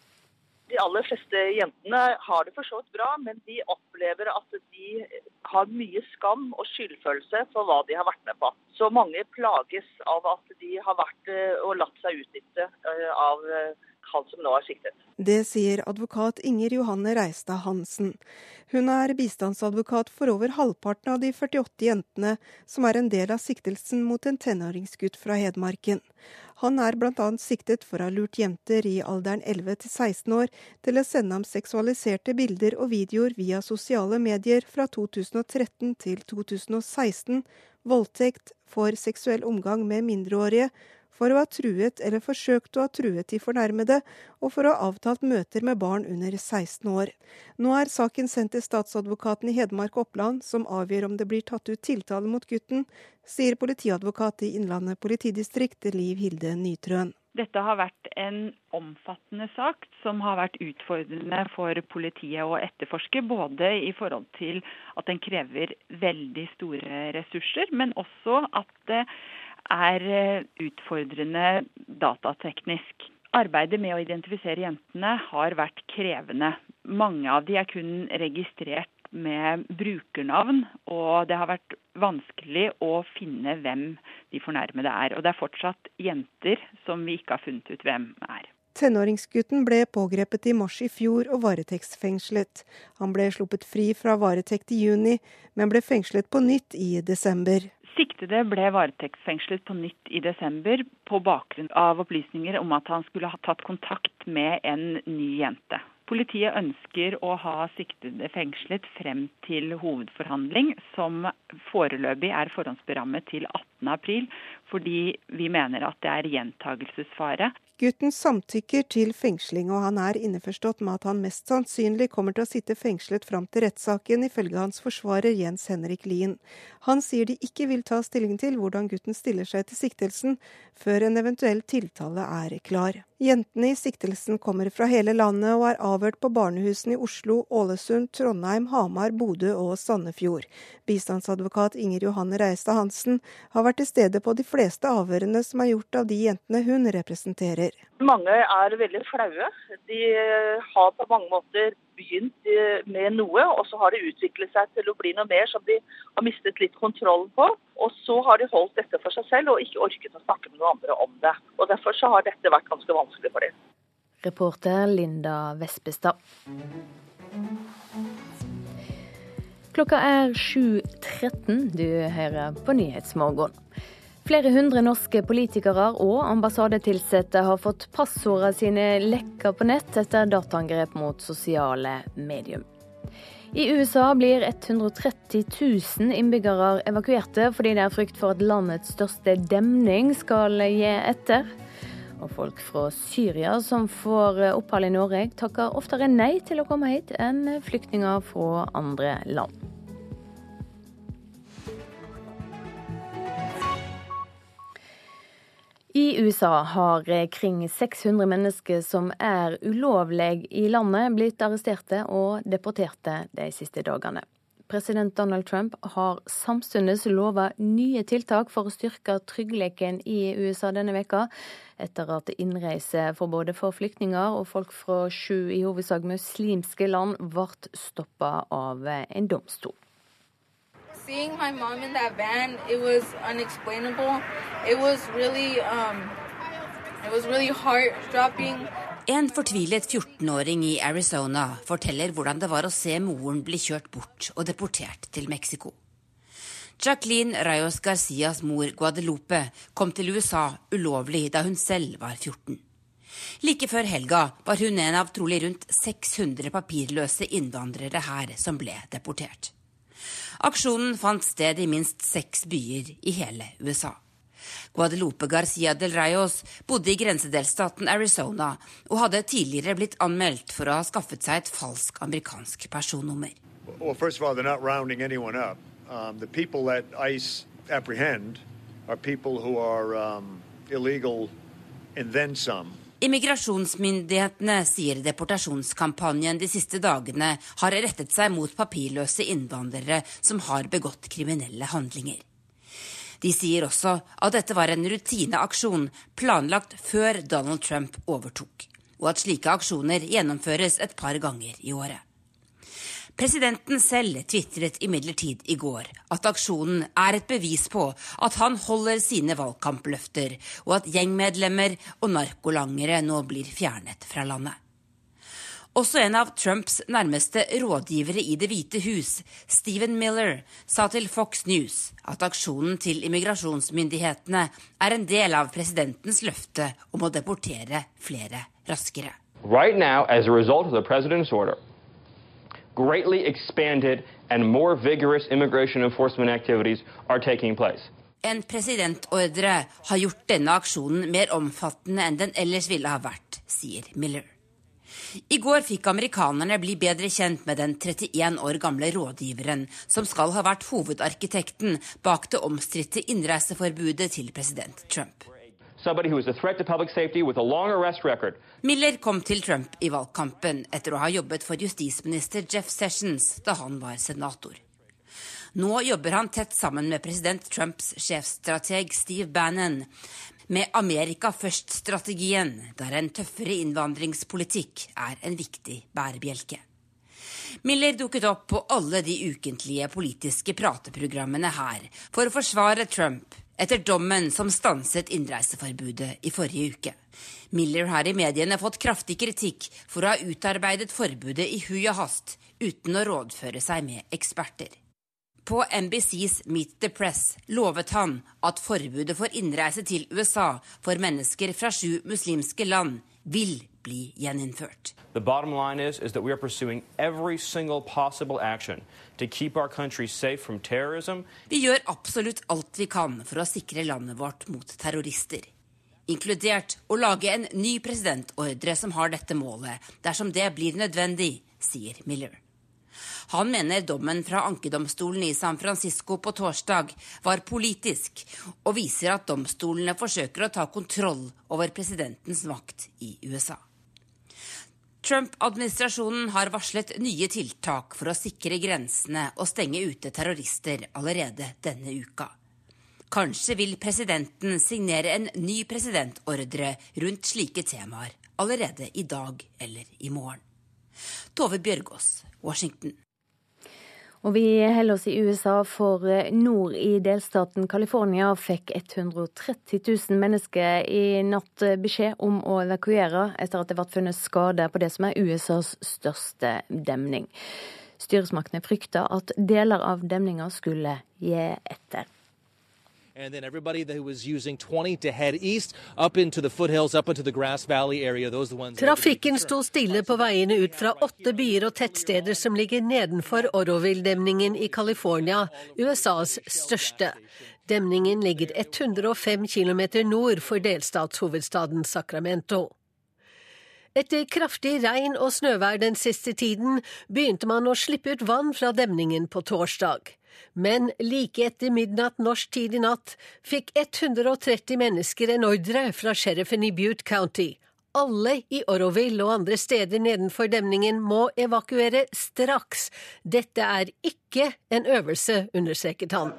De aller fleste jentene har det for så vidt bra, men de opplever at de har mye skam og skyldfølelse for hva de har vært med på. Så mange plages av at de har vært eh, og latt seg utnytte eh, av eh, han som nå er siktet. Det sier advokat Inger Johanne Reistad Hansen. Hun er bistandsadvokat for over halvparten av de 48 jentene som er en del av siktelsen mot en tenåringsgutt fra Hedmarken. Han er bl.a. siktet for å ha lurt jenter i alderen 11 til 16 år til å sende ham seksualiserte bilder og videoer via sosiale medier fra 2013 til 2016, voldtekt, for seksuell omgang med mindreårige, for å ha truet eller forsøkt å ha truet de fornærmede, og for å ha avtalt møter med barn under 16 år. Nå er saken sendt til statsadvokaten i Hedmark og Oppland, som avgjør om det blir tatt ut tiltale mot gutten, sier politiadvokat i Innlandet politidistrikt Liv Hilde Nytrøen. Dette har vært en omfattende sak som har vært utfordrende for politiet å etterforske. Både i forhold til at den krever veldig store ressurser, men også at det er utfordrende datateknisk. Arbeidet med å identifisere jentene har vært krevende. Mange av de er kun registrert med brukernavn, og det har vært vanskelig å finne hvem de fornærmede er. Og det er fortsatt jenter som vi ikke har funnet ut hvem er. Tenåringsgutten ble pågrepet i mars i fjor og varetektsfengslet. Han ble sluppet fri fra varetekt i juni, men ble fengslet på nytt i desember. Siktede ble varetektsfengslet på nytt i desember på bakgrunn av opplysninger om at han skulle ha tatt kontakt med en ny jente. Politiet ønsker å ha siktede fengslet frem til hovedforhandling, som foreløpig er forhåndsberammet til 18.4, fordi vi mener at det er gjentagelsesfare. Gutten samtykker til fengsling, og han er innforstått med at han mest sannsynlig kommer til å sitte fengslet fram til rettssaken, ifølge hans forsvarer Jens Henrik Lien. Han sier de ikke vil ta stilling til hvordan gutten stiller seg til siktelsen, før en eventuell tiltale er klar. Jentene i siktelsen kommer fra hele landet og er avhørt på barnehusene i Oslo, Ålesund, Trondheim, Hamar, Bodø og Sandefjord. Bistandsadvokat Inger Johanne Reistad Hansen har vært til stede på de fleste avhørene som er gjort av de jentene hun representerer. Mange er veldig flaue. De har på mange måter begynt eh, med noe, og så har det utviklet seg til å bli noe mer som de har mistet litt kontrollen på. Og så har de holdt dette for seg selv og ikke orket å snakke med noen andre om det. Og Derfor så har dette vært ganske vanskelig for dem. Reporter Linda Vespestad. Klokka er 7.13. Du hører på Nyhetsmorgen. Flere hundre norske politikere og ambassadetilsatte har fått passordene sine lekka på nett etter dataangrep mot sosiale medier. I USA blir 130 000 innbyggere evakuerte fordi det er frykt for at landets største demning skal gi etter. Og folk fra Syria som får opphold i Norge, takker oftere nei til å komme hit enn flyktninger fra andre land. I USA har kring 600 mennesker som er ulovlig i landet, blitt arresterte og deporterte de siste dagene. President Donald Trump har samtidig lova nye tiltak for å styrke tryggheten i USA denne veka, etter at innreiseforbudet for flyktninger og folk fra sju i hovedsak muslimske land ble stoppa av en domstol. Seeing my mom in that van, it was unexplainable. It was really, um, it was really heart dropping. En fortvilet 14-åring i Arizona forteller hvordan det var å se moren bli kjørt bort og deportert til Mexico. Jacqueline Rayos Garcias mor Guadalupe kom til USA ulovlig da hun selv var 14. Like før helga var hun en av trolig rundt 600 papirløse innvandrere her som ble deportert. Aksjonen fant sted i minst seks byer i hele USA. Guadalupe Garcia del Rayos bodde i grensedelsstaten Arizona og hadde tidligere blitt anmeldt for å ha skaffet seg et falsk amerikansk personnummer. Well, first of all, they're not rounding anyone up. Um, the people ICE apprehend are people who are um, illegal and then. Immigrasjonsmyndighetene sier deportasjonskampanjen de siste dagene har rettet seg mot papirløse innvandrere som har begått kriminelle handlinger. De sier også at dette var en rutineaksjon planlagt før Donald Trump overtok, og at slike aksjoner gjennomføres et par ganger i året. Presidenten selv tvitret imidlertid i går at aksjonen er et bevis på at han holder sine valgkampløfter, og at gjengmedlemmer og narkolangere nå blir fjernet fra landet. Også en av Trumps nærmeste rådgivere i Det hvite hus, Stephen Miller, sa til Fox News at aksjonen til immigrasjonsmyndighetene er en del av presidentens løfte om å deportere flere raskere. Right now, as a result of greatly expanded and more vigorous immigration enforcement activities are taking place. En presidentordre har gjort denne aksjonen mer omfattende enn den ellers ville ha vært, sier Miller. I går fikk amerikanerne bli bedre kjent med den 31 år gamle rådgiveren som skal ha vært hovedarkitekten bak det omstridte innreiseforbudet til president Trump. Miller kom til Trump i valgkampen etter å ha jobbet for justisminister Jeff Sessions da han var senator. Nå jobber han tett sammen med president Trumps sjefstrateg Steve Bannon med Amerika først-strategien, der en tøffere innvandringspolitikk er en viktig bærebjelke. Miller dukket opp på alle de ukentlige politiske prateprogrammene her for å forsvare Trump etter dommen som stanset innreiseforbudet i forrige uke. Miller har i mediene fått kraftig kritikk for å ha utarbeidet forbudet i hui og hast, uten å rådføre seg med eksperter. På NBCs Meet the Press lovet han at forbudet for innreise til USA for mennesker fra sju muslimske land vil bli gjeninnført. The bottom line is, is that we are pursuing every single possible action to keep our country safe from terrorism. Vi gjør absolutt alt vi kan for å sikre landet vårt mot terrorister. inkludert å lage en ny presidentordre som har dette målet, dersom det blir nødvendig, sier Miller. Han mener dommen fra ankedomstolen i San Francisco på torsdag var politisk, og viser at domstolene forsøker å ta kontroll over presidentens makt i USA. Trump-administrasjonen har varslet nye tiltak for å sikre grensene og stenge ute terrorister allerede denne uka. Kanskje vil presidenten signere en ny presidentordre rundt slike temaer allerede i dag eller i morgen. Tove Bjørgaas, Washington. Og vi holder oss i USA, for eh, nord i delstaten California fikk 130 000 mennesker i natt eh, beskjed om å evakuere etter at det ble funnet skader på det som er USAs største demning. Styresmaktene frykta at deler av demninga skulle gi etter. And then everybody that was using 20 to head east up into the foothills, up into the Grass Valley area. Those are the ones. Trafikken sto stille på veiene ut fra åtte byer og tettsteder som ligger nedenfor Oroville-demningen i California, USAs største. Demningen ligger 105 km nord for delstatshovedstaden Sacramento. Etter kraftig regn og snøvær den siste tiden begynte man å slippe ut vann fra demningen på torsdag. Men like etter midnatt norsk tid i natt fikk 130 mennesker en ordre fra sheriffen i Butte County. Alle i Oroville og andre steder nedenfor demningen må evakuere straks. Dette er ikke en øvelse, understreket han.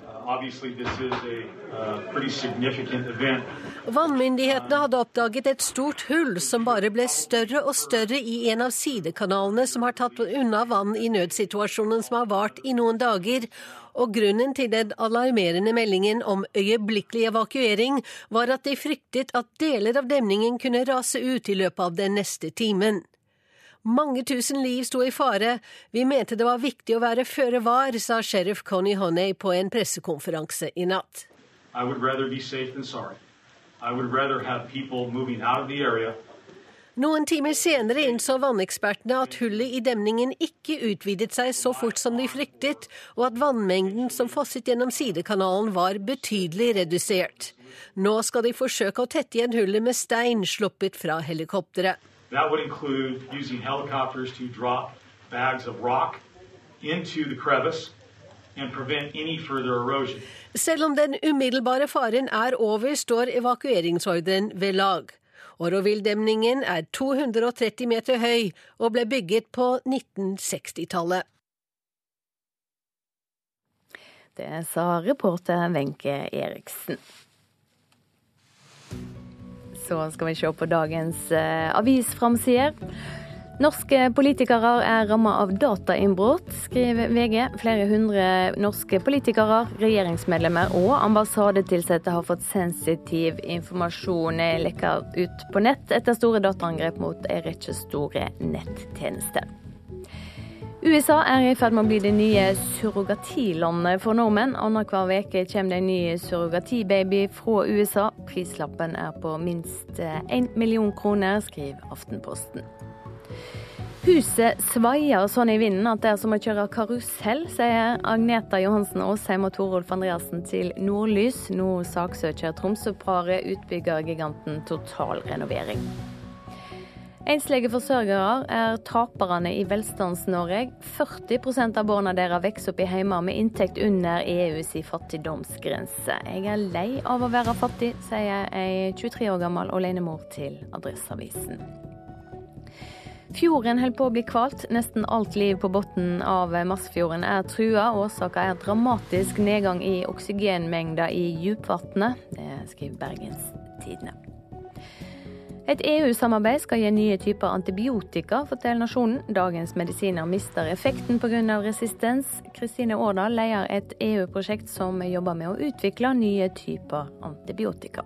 Vannmyndighetene hadde oppdaget et stort hull som bare ble større og større i en av sidekanalene som har tatt unna vann i nødsituasjonen som har vart i noen dager, og grunnen til den alarmerende meldingen om øyeblikkelig evakuering var at de fryktet at deler av demningen kunne rase ut i løpet av den neste timen. Mange tusen liv sto i fare. Vi mente det var viktig å være føre var, sa sheriff Connie Honey på en pressekonferanse i natt. I would rather be safe than sorry. I would rather have people moving out of the area noen timer senere innså vannekspertene at hullet i demningen ikke utvidet seg så fort som de fryktet, og at vannmengden som fosset gjennom sidekanalen var betydelig redusert. Nå skal de forsøke å tette igjen hullet med stein sluppet fra helikopteret. Selv om den umiddelbare faren er over, står evakueringsordren ved lag. Oroville-demningen er 230 meter høy og ble bygget på 1960-tallet. Det sa reporter Wenche Eriksen. Så skal vi se på dagens eh, avisframsider. Norske politikere er rammet av datainnbrudd, skriver VG. Flere hundre norske politikere, regjeringsmedlemmer og ambassadetilsatte har fått sensitiv informasjon lekka ut på nett etter store dataangrep mot en rekke store nettjenester. USA er i ferd med å bli det nye surrogatilandet for nordmenn. Annenhver uke kommer det en ny surrogatibaby fra USA. Prislappen er på minst én million kroner, skriver Aftenposten. Huset svaier sånn i vinden at det er som å kjøre karusell, sier Agneta Johansen Aasheim og Torolf Andreassen til Nordlys. Nå saksøker Tromsø-paret utbyggergiganten Totalrenovering. Enslige forsørgere er taperne i Velstands-Norge. 40% av barna deres vokser opp i hjemmer med inntekt under EUs fattigdomsgrense. Jeg er lei av å være fattig, sier ei 23 år gammel alenemor til Adresseavisen. Fjorden holder på å bli kvalt. Nesten alt liv på bunnen av Massfjorden er trua. Årsaka er dramatisk nedgang i oksygenmengder i dypvannet. Det skriver Bergens Tidende. Et EU-samarbeid skal gi nye typer antibiotika, forteller Nasjonen. Dagens medisiner mister effekten pga. resistens. Kristine Årdal leder et EU-prosjekt som jobber med å utvikle nye typer antibiotika.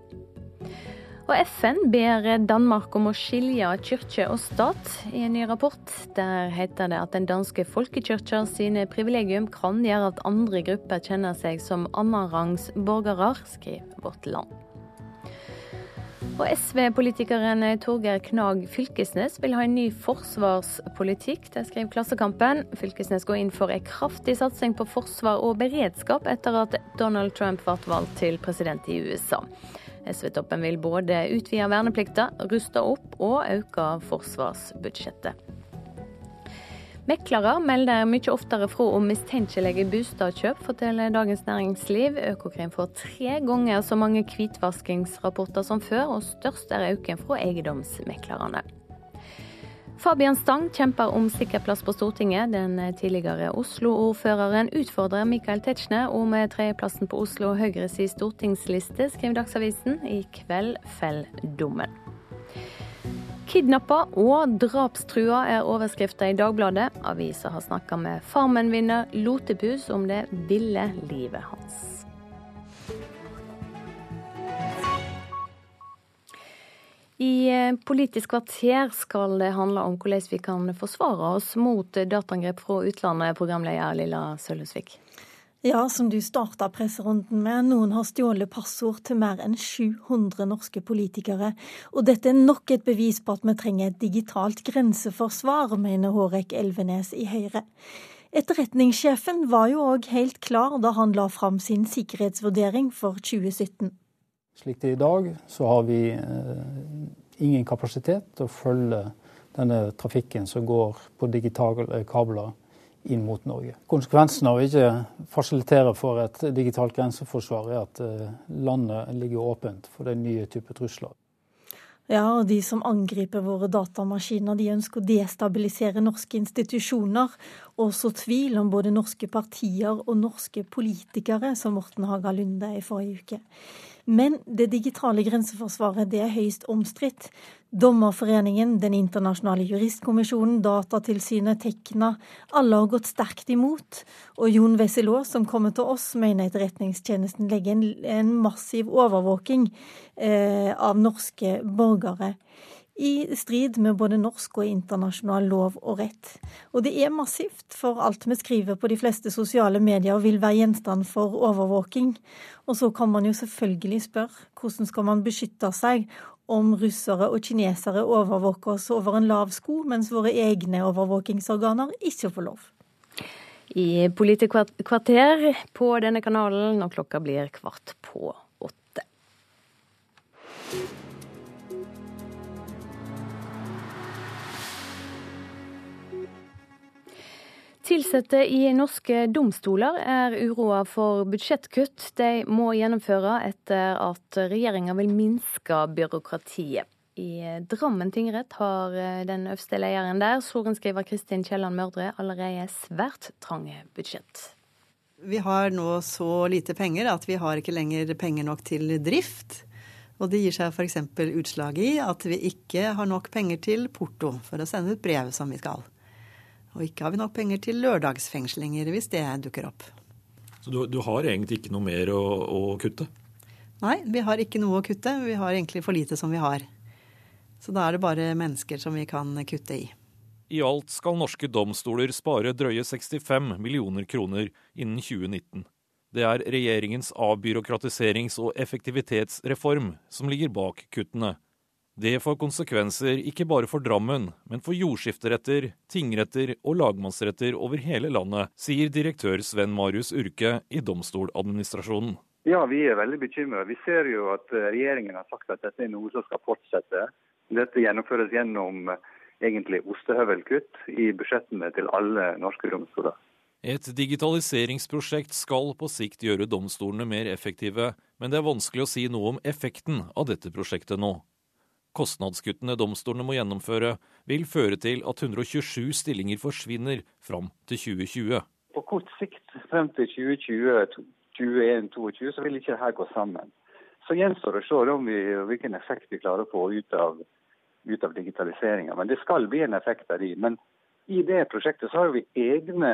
Og FN ber Danmark om å skilje kirke og stat. I en ny rapport der heter det at den danske folkekirka sine privilegium kan gjøre at andre grupper kjenner seg som annenrangs borgere, skriver Vårt Land. Og SV-politikeren Torgeir Knag Fylkesnes vil ha en ny forsvarspolitikk. Det skriver Klassekampen. Fylkesnes går inn for en kraftig satsing på forsvar og beredskap etter at Donald Trump ble valgt til president i USA. SV-toppen vil både utvide verneplikta, ruste opp og øke forsvarsbudsjettet. Meklere melder mye oftere fra om mistenkelige boligkjøp, forteller Dagens Næringsliv. Økokrim får tre ganger så mange hvitvaskingsrapporter som før, og størst er økningen fra eiendomsmeklerne. Fabian Stang kjemper om sikker plass på Stortinget. Den tidligere Oslo-ordføreren utfordrer Michael Tetzschner om tredjeplassen på Oslo Høyres stortingsliste, skriver Dagsavisen. I kveld faller dommen. Kidnappa og drapstrua er overskrifta i Dagbladet. Avisa har snakka med Farmen-vinner Lotepus om det ville livet hans. I eh, Politisk kvarter skal det handle om hvordan vi kan forsvare oss mot dataangrep fra utlandet, programleder Lilla Sølhusvik. Ja, som du starta presserunden med, noen har stjålet passord til mer enn 700 norske politikere. Og dette er nok et bevis på at vi trenger et digitalt grenseforsvar, mener Hårek Elvenes i Høyre. Etterretningssjefen var jo òg helt klar da han la fram sin sikkerhetsvurdering for 2017. Slik det er i dag, så har vi eh, ingen kapasitet til å følge denne trafikken som går på digitale kabler inn mot Norge. Konsekvensen av å ikke fasilitere for et digitalt grenseforsvar er at eh, landet ligger åpent for den nye type trusler. Ja, og de som angriper våre datamaskiner, de ønsker å destabilisere norske institusjoner og så tvil om både norske partier og norske politikere, som Morten Haga Lunde i forrige uke. Men det digitale grenseforsvaret det er høyst omstridt. Dommerforeningen, Den internasjonale juristkommisjonen, Datatilsynet, Tekna, alle har gått sterkt imot. Og Jon Wesselaa, som kommer til oss, mener Etterretningstjenesten legger en, en massiv overvåking eh, av norske borgere i strid med både norsk og internasjonal lov og rett. Og det er massivt, for alt vi skriver på de fleste sosiale medier vil være gjenstand for overvåking. Og så kan man jo selvfølgelig spørre hvordan skal man beskytte seg om russere og kinesere overvåker oss over en lav sko, mens våre egne overvåkingsorganer ikke får lov. I Politisk kvarter på denne kanalen når klokka blir kvart på Tilsatte i norske domstoler er uroa for budsjettkutt de må gjennomføre etter at regjeringa vil minske byråkratiet. I Drammen tingrett har den øverste lederen der, sorenskriver Kristin Kielland Mørdre, allerede svært trange budsjett. Vi har nå så lite penger at vi har ikke lenger penger nok til drift. Og det gir seg f.eks. utslag i at vi ikke har nok penger til porto for å sende ut brev som vi skal. Og ikke har vi nok penger til lørdagsfengslinger hvis det dukker opp. Så du, du har egentlig ikke noe mer å, å, kutte? Nei, vi har ikke noe å kutte. Vi har egentlig for lite som vi har. Så da er det bare mennesker som vi kan kutte i. I alt skal norske domstoler spare drøye 65 millioner kroner innen 2019. Det er regjeringens avbyråkratiserings- og effektivitetsreform som ligger bak kuttene. Det får konsekvenser ikke bare for Drammen, men for jordskifteretter, tingretter og lagmannsretter over hele landet, sier direktør Sven Marius Urke i Domstoladministrasjonen. Ja, vi er veldig bekymra. Vi ser jo at eh, regjeringen har sagt at dette er noe som skal fortsette. Dette gjennomføres gjennom eh, egentlig ostehøvelkutt i budsjettene til alle norske domstoler. Et digitaliseringsprosjekt skal på sikt gjøre domstolene mer effektive, men det er vanskelig å si noe om effekten av dette prosjektet nå. Kostnadskuttene domstolene må gjennomføre, vil føre til at 127 stillinger forsvinner fram til 2020. På kort sikt frem til 2020-2021-2022 så vil ikke dette gå sammen. Så gjenstår det å se om vi, hvilken effekt vi klarer å få ut av, ut av digitaliseringa. Men det skal bli en effekt av de. Men i det prosjektet så har vi egne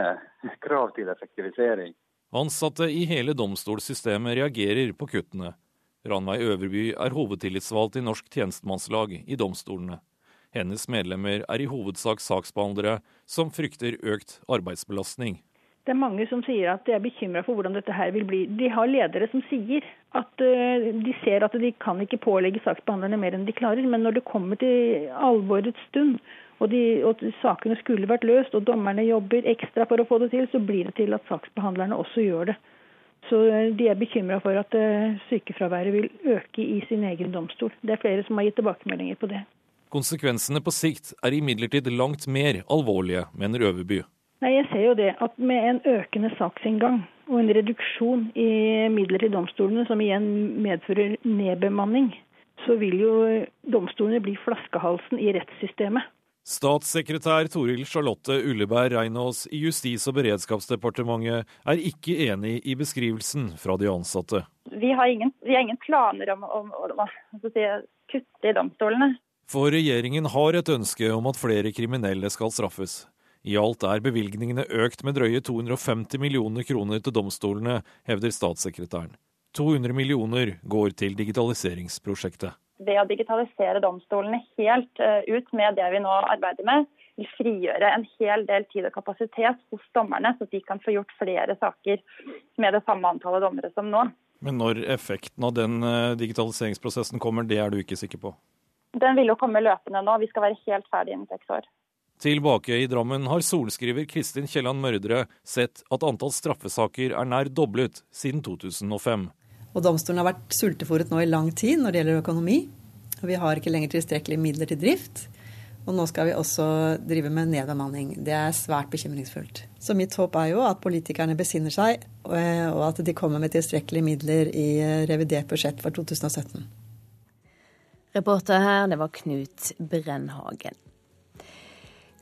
krav til effektivisering. Ansatte i hele domstolssystemet reagerer på kuttene. Ranveig Øverby er hovedtillitsvalgt i Norsk tjenestemannslag i domstolene. Hennes medlemmer er i hovedsak saksbehandlere som frykter økt arbeidsbelastning. Det er mange som sier at de er bekymra for hvordan dette her vil bli. De har ledere som sier at uh, de ser at de kan ikke pålegge saksbehandlerne mer enn de klarer. Men når det kommer til alvorets stund, og, de, og sakene skulle vært løst, og dommerne jobber ekstra for å få det til, så blir det til at saksbehandlerne også gjør det. Så de er bekymra for at sykefraværet vil øke i sin egen domstol. Det er flere som har gitt tilbakemeldinger på det. Konsekvensene på sikt er imidlertid langt mer alvorlige, mener Øverby. Nei, Jeg ser jo det at med en økende saksinngang og en reduksjon i midler til domstolene, som igjen medfører nedbemanning, så vil jo domstolene bli flaskehalsen i rettssystemet. Statssekretær Toril Charlotte Ulleberg Reinås i Justis- og beredskapsdepartementet er ikke enig i beskrivelsen fra de ansatte. Vi har ingen, vi har ingen planer om, om, om å si, kutte i domstolene. For regjeringen har et ønske om at flere kriminelle skal straffes. I alt er bevilgningene økt med drøye 250 millioner kroner til domstolene, hevder statssekretæren. 200 millioner går til digitaliseringsprosjektet ved å digitalisere domstolene helt eh, ut med det vi nå arbeider med, vil frigjøre en hel del tid og kapasitet hos dommerne, så de kan få gjort flere saker med det samme antallet dommere som nå. Men når effekten av den eh, digitaliseringsprosessen kommer, det er du ikke sikker på? Den vil jo komme løpende nå. Vi skal være helt ferdig innen seks år. Tilbake i Drammen har solskriver Kristin Kielland Mørdre sett at antall straffesaker er nær doblet siden 2005. Og domstolen har vært sultefòret nå i lang tid når det gjelder økonomi. Og vi har ikke lenger tilstrekkelige midler til drift. Og nå skal vi også drive med nedbemanning. Det er svært bekymringsfullt. Så mitt håp er jo at politikerne besinner seg, og at de kommer med tilstrekkelige midler i revidert budsjett for 2017. Reporter her, det var Knut Brennhagen.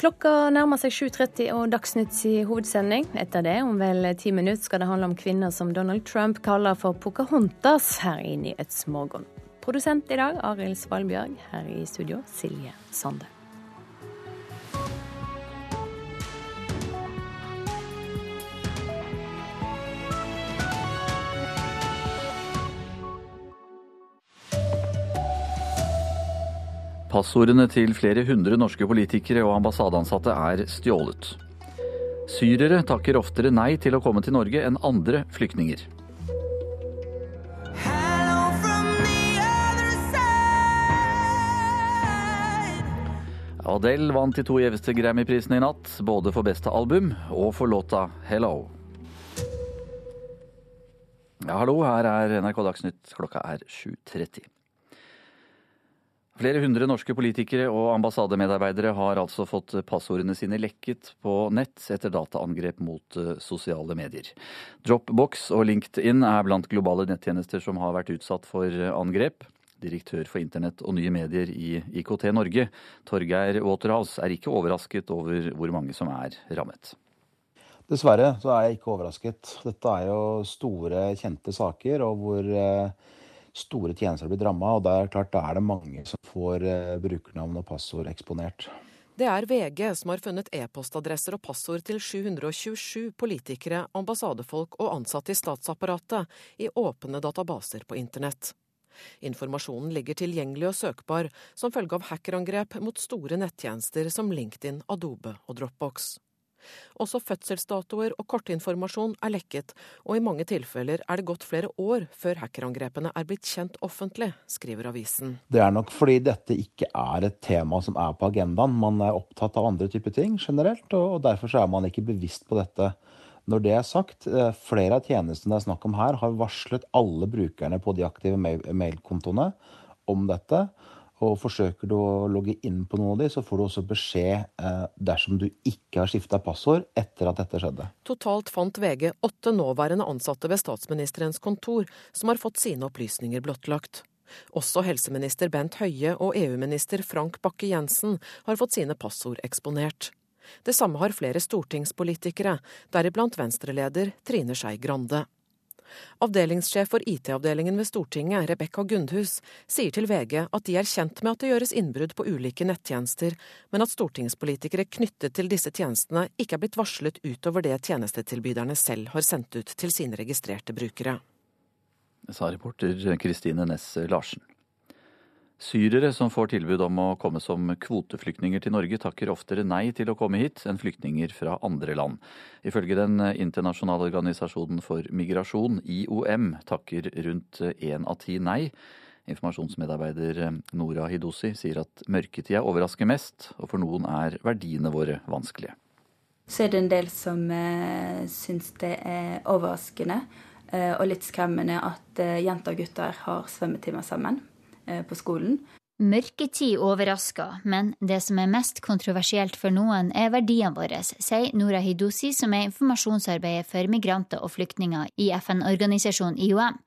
Klokka nærmer seg 7.30 og Dagsnytt i hovedsending. Etter det, om vel ti minutter, skal det handle om kvinner som Donald Trump kaller for Pocahontas her i Nyhetsmorgen. Produsent i dag Arild Svalbjørg. Her i studio Silje Sande. Passordene til flere hundre norske politikere og ambassadeansatte er stjålet. Syrere takker oftere nei til å komme til Norge enn andre flyktninger. Adele vant de to gjeveste Grammy-prisene i natt, både for beste album og for låta 'Hello'. Ja, hallo, her er NRK Dagsnytt. Klokka er 7.30. Flere hundre norske politikere og ambassademedarbeidere har altså fått passordene sine lekket på nett etter dataangrep mot eh, sosiale medier. Dropbox og LinkedIn er blant globale nettjenester som har vært utsatt for eh, angrep. Direktør for internett og nye medier i IKT Norge, Torgeir Waterhouse, er ikke overrasket over hvor mange som er rammet. Dessverre så er jeg ikke overrasket. Dette er jo store, kjente saker, og hvor eh, store tjenester blir ramma. Og da er det mange som får eh, brukernavn og passord eksponert. Det er VG som har funnet e-postadresser og passord til 727 politikere, ambassadefolk og ansatte i statsapparatet i åpne databaser på internett. Informasjonen ligger tilgjengelig og søkbar som følge av hackerangrep mot store nettjenester som LinkedIn, Adobe og Dropbox. Også fødselsdatoer og kortinformasjon er lekket, og i mange tilfeller er det gått flere år før hackerangrepene er blitt kjent offentlig, skriver avisen. Det er nok fordi dette ikke er et tema som er på agendaen. Man er opptatt av andre typer ting generelt, og derfor er man ikke bevisst på dette. Når det er sagt, eh, flere av tjenestene det er snakk om her, har varslet alle brukerne på de aktive mailkontoene om dette. Og forsøker du å logge inn på noen av de, så får du også beskjed eh, dersom du ikke har skifta passord etter at dette skjedde. Totalt fant VG åtte nåværende ansatte ved statsministerens kontor som har fått sine opplysninger blottlagt. Også helseminister Bent Høie og EU-minister Frank Bakke-Jensen har fått sine passord eksponert. Det samme har flere stortingspolitikere, deriblant Venstre-leder Trine Skei Grande. Avdelingssjef for IT-avdelingen ved Stortinget, Rebekka Gundhus, sier til VG at de er kjent med at det gjøres innbrudd på ulike nettjenester, men at stortingspolitikere knyttet til disse tjenestene ikke er blitt varslet utover det tjenestetilbyderne selv har sendt ut til sine registrerte brukere. Sa reporter Kristine Næss Larsen. Syrere som får tilbud om å komme som kvoteflyktninger til Norge, takker oftere nei til å komme hit enn flyktninger fra andre land. Ifølge Den internasjonale organisasjonen for migrasjon, IOM, takker rundt én av ti nei. Informasjonsmedarbeider Nora Hidosi sier at mørketida overrasker mest, og for noen er verdiene våre vanskelige. Så er det en del som eh, syns det er overraskende og litt skremmende at jenter og gutter har svømmetimer sammen på skolen. Mørketid overrasker, men det som er mest kontroversielt for noen, er verdiene våre, sier Nora Hidosi, som er informasjonsarbeider for migranter og flyktninger i FN-organisasjonen IOM.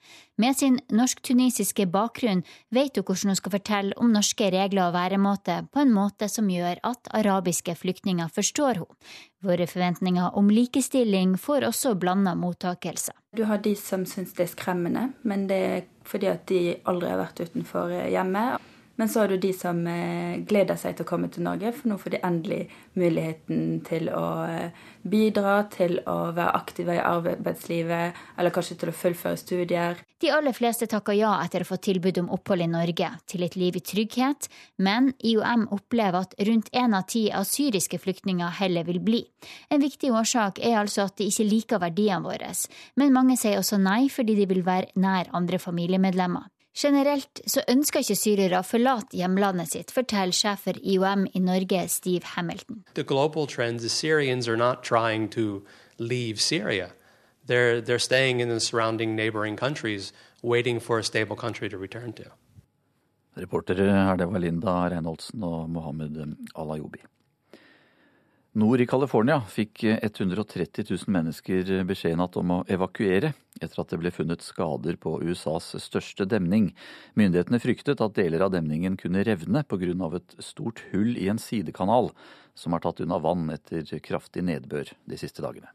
Med sin norsk-tunisiske bakgrunn vet hun hvordan hun skal fortelle om norske regler og væremåte på en måte som gjør at arabiske flyktninger forstår henne. Våre forventninger om likestilling får også blanda mottakelse. Du har de som syns det er skremmende, men det er fordi at de aldri har vært utenfor hjemmet. Men så har du de som eh, gleder seg til å komme til Norge, for nå får de endelig muligheten til å eh, bidra, til å være aktive i arbeidslivet, eller kanskje til å fullføre studier. De aller fleste takker ja etter å få tilbud om opphold i Norge, til et liv i trygghet, men IOM opplever at rundt én av ti av syriske flyktninger heller vil bli. En viktig årsak er altså at de ikke liker verdiene våre, men mange sier også nei fordi de vil være nær andre familiemedlemmer. Generelt så ønsker ikke syrere å forlate hjemlandet sitt, forteller sjef for IOM i Norge, Steve Hamilton. The global trend is Syrians are not trying to leave Syria. They're, they're staying in the surrounding neighboring countries, waiting for a stable country to return to. Reportere her, det var Linda Reinholdsen og Mohammed Alayoubi. Nord i California fikk 130 000 mennesker beskjed natt om å evakuere etter at det ble funnet skader på USAs største demning. Myndighetene fryktet at deler av demningen kunne revne pga. et stort hull i en sidekanal som har tatt unna vann etter kraftig nedbør de siste dagene.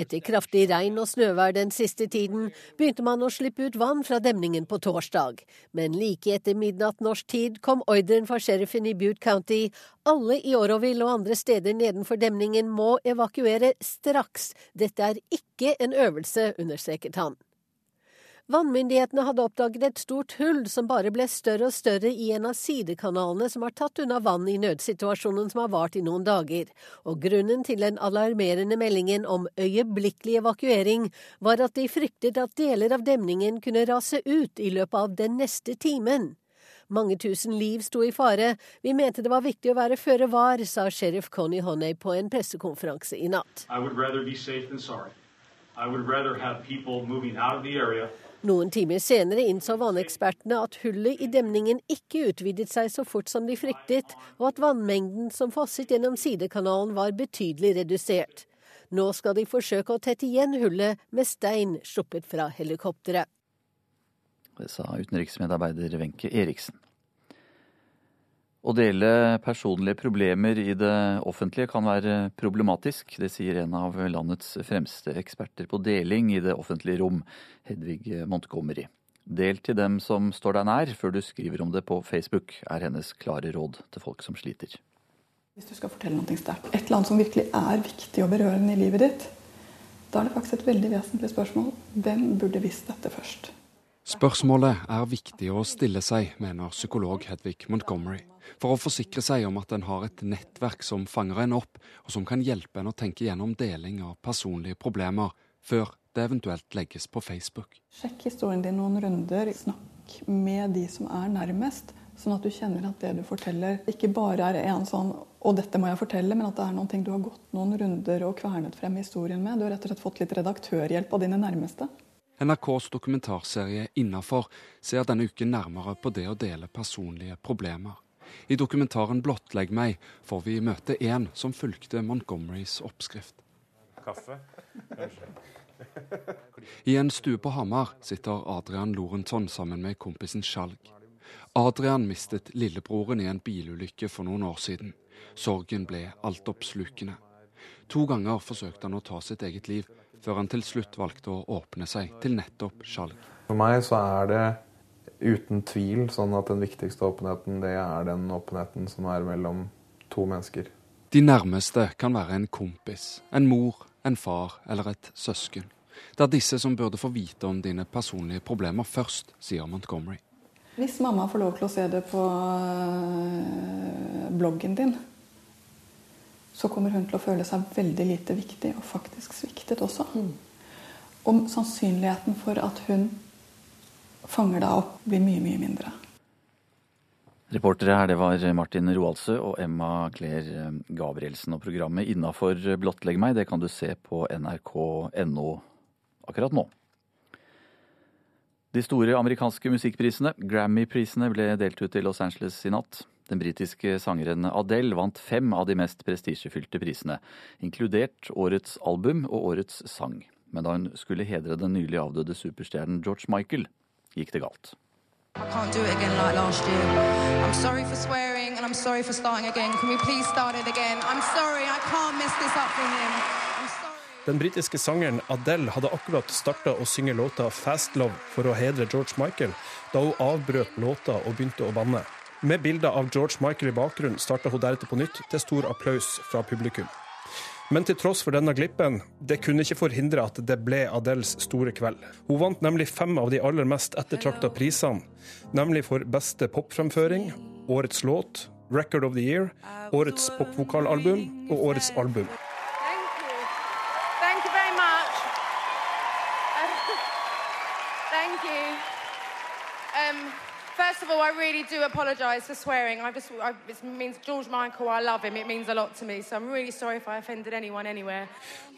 Etter kraftig regn og snøvær den siste tiden begynte man å slippe ut vann fra demningen på torsdag. Men like etter midnatt norsk tid kom ordren fra sheriffen i Butte County. Alle i Oroville og andre steder nedenfor demningen må evakuere straks. Dette er ikke en øvelse, understreket han. Vannmyndighetene hadde oppdaget et stort hull som bare ble større og større i en av sidekanalene som har tatt unna vann i nødsituasjonen som har vart i noen dager, og grunnen til den alarmerende meldingen om øyeblikkelig evakuering var at de fryktet at deler av demningen kunne rase ut i løpet av den neste timen. Mange tusen liv sto i fare. Vi mente det var viktig å være føre var, sa sheriff Connie Honey på en pressekonferanse i natt. I would rather be safe than sorry. I would rather have people moving out of the noen timer senere innså vannekspertene at hullet i demningen ikke utvidet seg så fort som de fryktet, og at vannmengden som fosset gjennom sidekanalen var betydelig redusert. Nå skal de forsøke å tette igjen hullet med stein sluppet fra helikopteret. Det sa utenriksmedarbeider Wenche Eriksen. Å dele personlige problemer i det offentlige kan være problematisk. Det sier en av landets fremste eksperter på deling i det offentlige rom, Hedvig Montgomery. Del til dem som står deg nær, før du skriver om det på Facebook, er hennes klare råd til folk som sliter. Hvis du skal fortelle noe sterkt, et eller annet som virkelig er viktig og berørende i livet ditt, da er det faktisk et veldig vesentlig spørsmål. Hvem burde visst dette først? Spørsmålet er viktig å stille seg, mener psykolog Hedvig Montgomery, for å forsikre seg om at en har et nettverk som fanger en opp, og som kan hjelpe en å tenke gjennom deling av personlige problemer før det eventuelt legges på Facebook. Sjekk historien din noen runder. Snakk med de som er nærmest, sånn at du kjenner at det du forteller, ikke bare er en sånn 'og dette må jeg fortelle', men at det er noen ting du har gått noen runder og kvernet frem historien med. Du har rett og slett fått litt redaktørhjelp av dine nærmeste. NRKs dokumentarserie Innafor ser denne uken nærmere på det å dele personlige problemer. I dokumentaren 'Blottlegg meg' får vi møte en som fulgte Montgomerys oppskrift. Kaffe? I en stue på Hamar sitter Adrian Lorentzon sammen med kompisen Skjalg. Adrian mistet lillebroren i en bilulykke for noen år siden. Sorgen ble altoppslukende. To ganger forsøkte han å ta sitt eget liv, før han til slutt valgte å åpne seg til nettopp skjalg. For meg så er det uten tvil sånn at den viktigste åpenheten, det er den åpenheten som er mellom to mennesker. De nærmeste kan være en kompis, en mor, en far eller et søsken. Det er disse som burde få vite om dine personlige problemer først, sier Montgomery. Hvis mamma får lov til å se det på eh, bloggen din, så kommer hun til å føle seg veldig lite viktig og faktisk sviktet også. Mm. Og sannsynligheten for at hun fanger da opp, blir mye, mye mindre. Reportere her det var Martin Roaldsø og Emma Claire Gabrielsen. Og programmet Innafor blottlegg meg det kan du se på nrk.no akkurat nå. De store amerikanske musikkprisene, Grammy-prisene, ble delt ut i Los Angeles i natt. Den britiske sangeren Adele vant fem av de mest prestisjefylte prisene, inkludert årets album og årets sang. Men da hun skulle hedre den nylig avdøde superstjernen George Michael, gikk det galt. Den britiske sangeren Adele hadde akkurat starta å synge låta 'Fast Love' for å hedre George Michael, da hun avbrøt låta og begynte å banne. Med bilder av George Michael i bakgrunnen starta hun deretter på nytt, til stor applaus fra publikum. Men til tross for denne glippen, det kunne ikke forhindre at det ble Adels store kveld. Hun vant nemlig fem av de aller mest ettertrakta prisene, nemlig for beste popfremføring, årets låt, Record of the Year, årets popvokalalbum og årets album. Thank you very much. Thank you. Um, first of all, I really do apologise for swearing. I just, I, it means George Michael, I love him. It means a lot to me. So I'm really sorry if I offended anyone anywhere.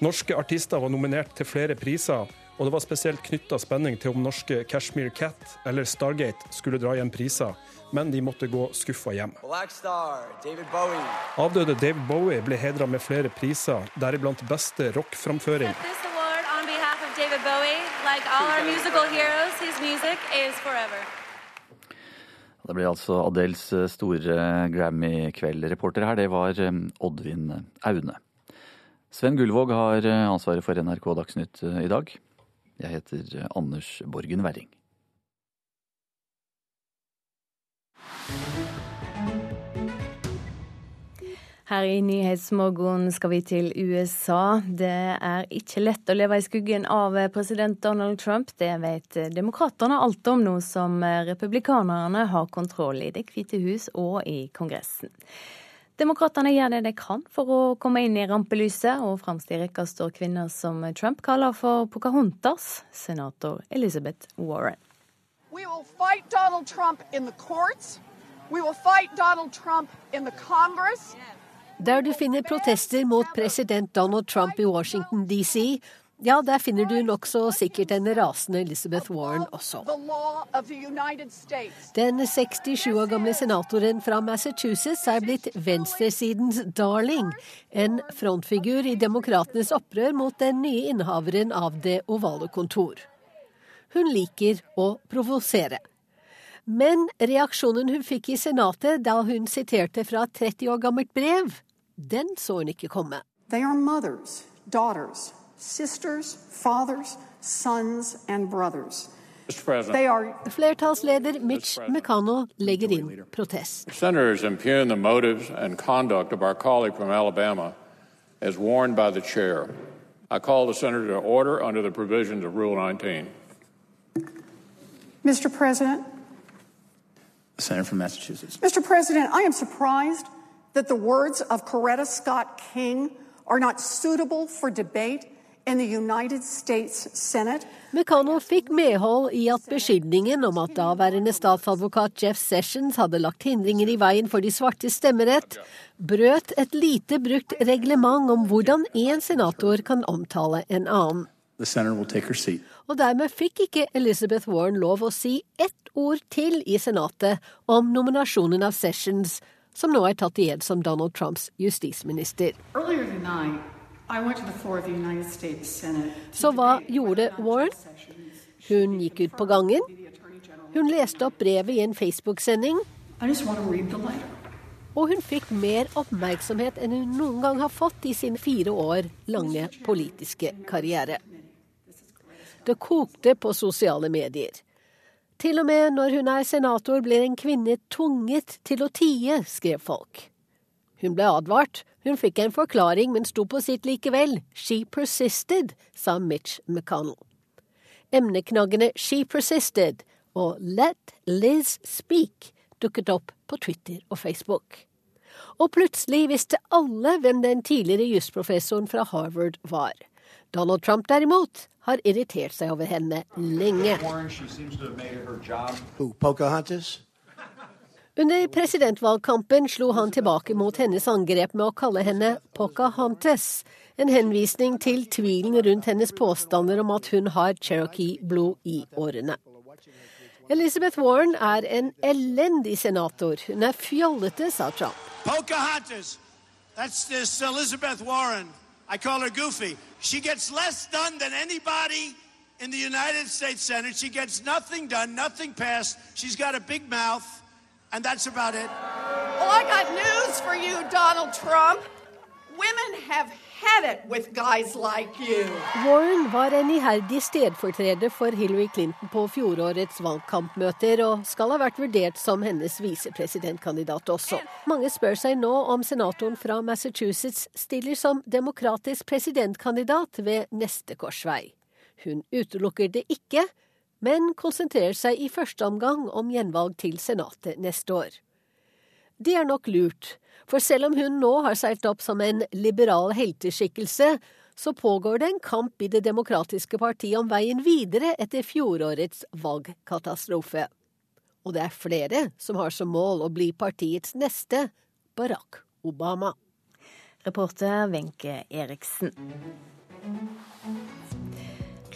Norske artister var nominert til flere priser, og det var spesielt knytta spenning til om norske Cashmere Cat eller Stargate skulle dra hjem priser, men de måtte gå skuffa hjem. Black Star, David Bowie. Avdøde David Bowie ble hedra med flere priser, deriblant beste rockframføring. This award on behalf David Bowie, like all our musical heroes, his music is forever. Det ble altså Adels store Grammy-kveld. Reporter her, det var eh, Oddvin Aune. Sven Gullvåg har eh, ansvaret for NRK Dagsnytt eh, i dag. Jeg heter Anders Borgen Werring. Her i Nyhetsmorgen skal vi til USA. Det er ikke lett å leve i skuggen av president Donald Trump. Det vet demokratene alt om nå som republikanerne har kontroll i Det hvite hus og i Kongressen. Demokratene gjør det de kan for å komme inn i rampelyset, og fremst i rekka står kvinner som Trump kaller for Pocahontas, senator Elizabeth Warren. We will fight Donald Trump in the courts. We will fight Donald Trump in the Congress. Der du finner protester mot president Donald Trump i Washington DC, ja, der finner du nokså sikkert en rasende Elizabeth Warren også. Den 67 år gamle senatoren fra Massachusetts er blitt venstresidens darling, en frontfigur i demokratenes opprør mot den nye innehaveren av Det ovale kontor. Hun liker å provosere. Men reaksjonen hun fikk i Senatet da hun siterte fra et 30 år gammelt brev, den så hun ikke komme. They are mothers, daughters, sisters, fathers, sons and brothers. Are Flertallsleder Mitch McConnell legger inn protest. Senators impugn the motives and conduct of our colleague from Alabama as warned by the chair. I call the senator to order under the provisions of Rule 19. Mr. President, Senator from Massachusetts. Mr. President, I am surprised that the words of Coretta Scott King are not suitable for debate in the United States Senate. McConnell fikk medhold i at beskyldningen om at daværende statsadvokat Jeff Sessions hadde lagt hindringer i veien for de svarte stemmerett, brøt et lite brukt reglement om hvordan én senator kan omtale en annen. The senator will take her seat. Og dermed fikk ikke Elizabeth Warren lov å si ett ord til i Senatet om nominasjonen av Sessions, som nå er tatt igjen som Donald Trumps justisminister. Earlier tonight, I went to the floor of the United States Senate. Så hva gjorde Warren? Hun gikk ut på gangen. Hun leste opp brevet i en Facebook-sending. I just want to read the letter. Og hun fikk mer oppmerksomhet enn hun noen gang har fått i sin fire år lange politiske karriere. Det kokte på sosiale medier. Til og med når hun er senator, blir en kvinne tvunget til å tie, skrev folk. Hun ble advart, hun fikk en forklaring, men sto på sitt likevel. She persisted, sa Mitch McConnell. Emneknaggene She persisted og Let Liz speak dukket opp på Twitter og Facebook. Og plutselig visste alle hvem den tidligere jusprofessoren fra Harvard var. Donald Trump derimot har irritert seg over henne lenge. Under presidentvalgkampen slo han tilbake mot hennes angrep med å kalle henne Pocahontas, en henvisning til tvilen rundt hennes påstander om at hun har cherokee-blod i årene. Elizabeth Warren er en elendig senator. Hun er fjollete, sa Trump. Pocahontas. That's this Elizabeth Warren. I call her goofy. She gets less done than anybody in the United States Senate. She gets nothing done, nothing passed. She's got a big mouth, and that's about it. Well, I got news for you, Donald Trump. Women have like. Warren var en iherdig stedfortreder for Hillary Clinton på fjorårets valgkampmøter, og skal ha vært vurdert som hennes visepresidentkandidat også. Mange spør seg nå om senatoren fra Massachusetts stiller som demokratisk presidentkandidat ved neste korsvei. Hun utelukker det ikke, men konsentrerer seg i første omgang om gjenvalg til Senatet neste år. Det er nok lurt, for selv om hun nå har seilt opp som en liberal helteskikkelse, så pågår det en kamp i Det demokratiske partiet om veien videre etter fjorårets valgkatastrofe. Og det er flere som har som mål å bli partiets neste Barack Obama. Reporter Wenche Eriksen.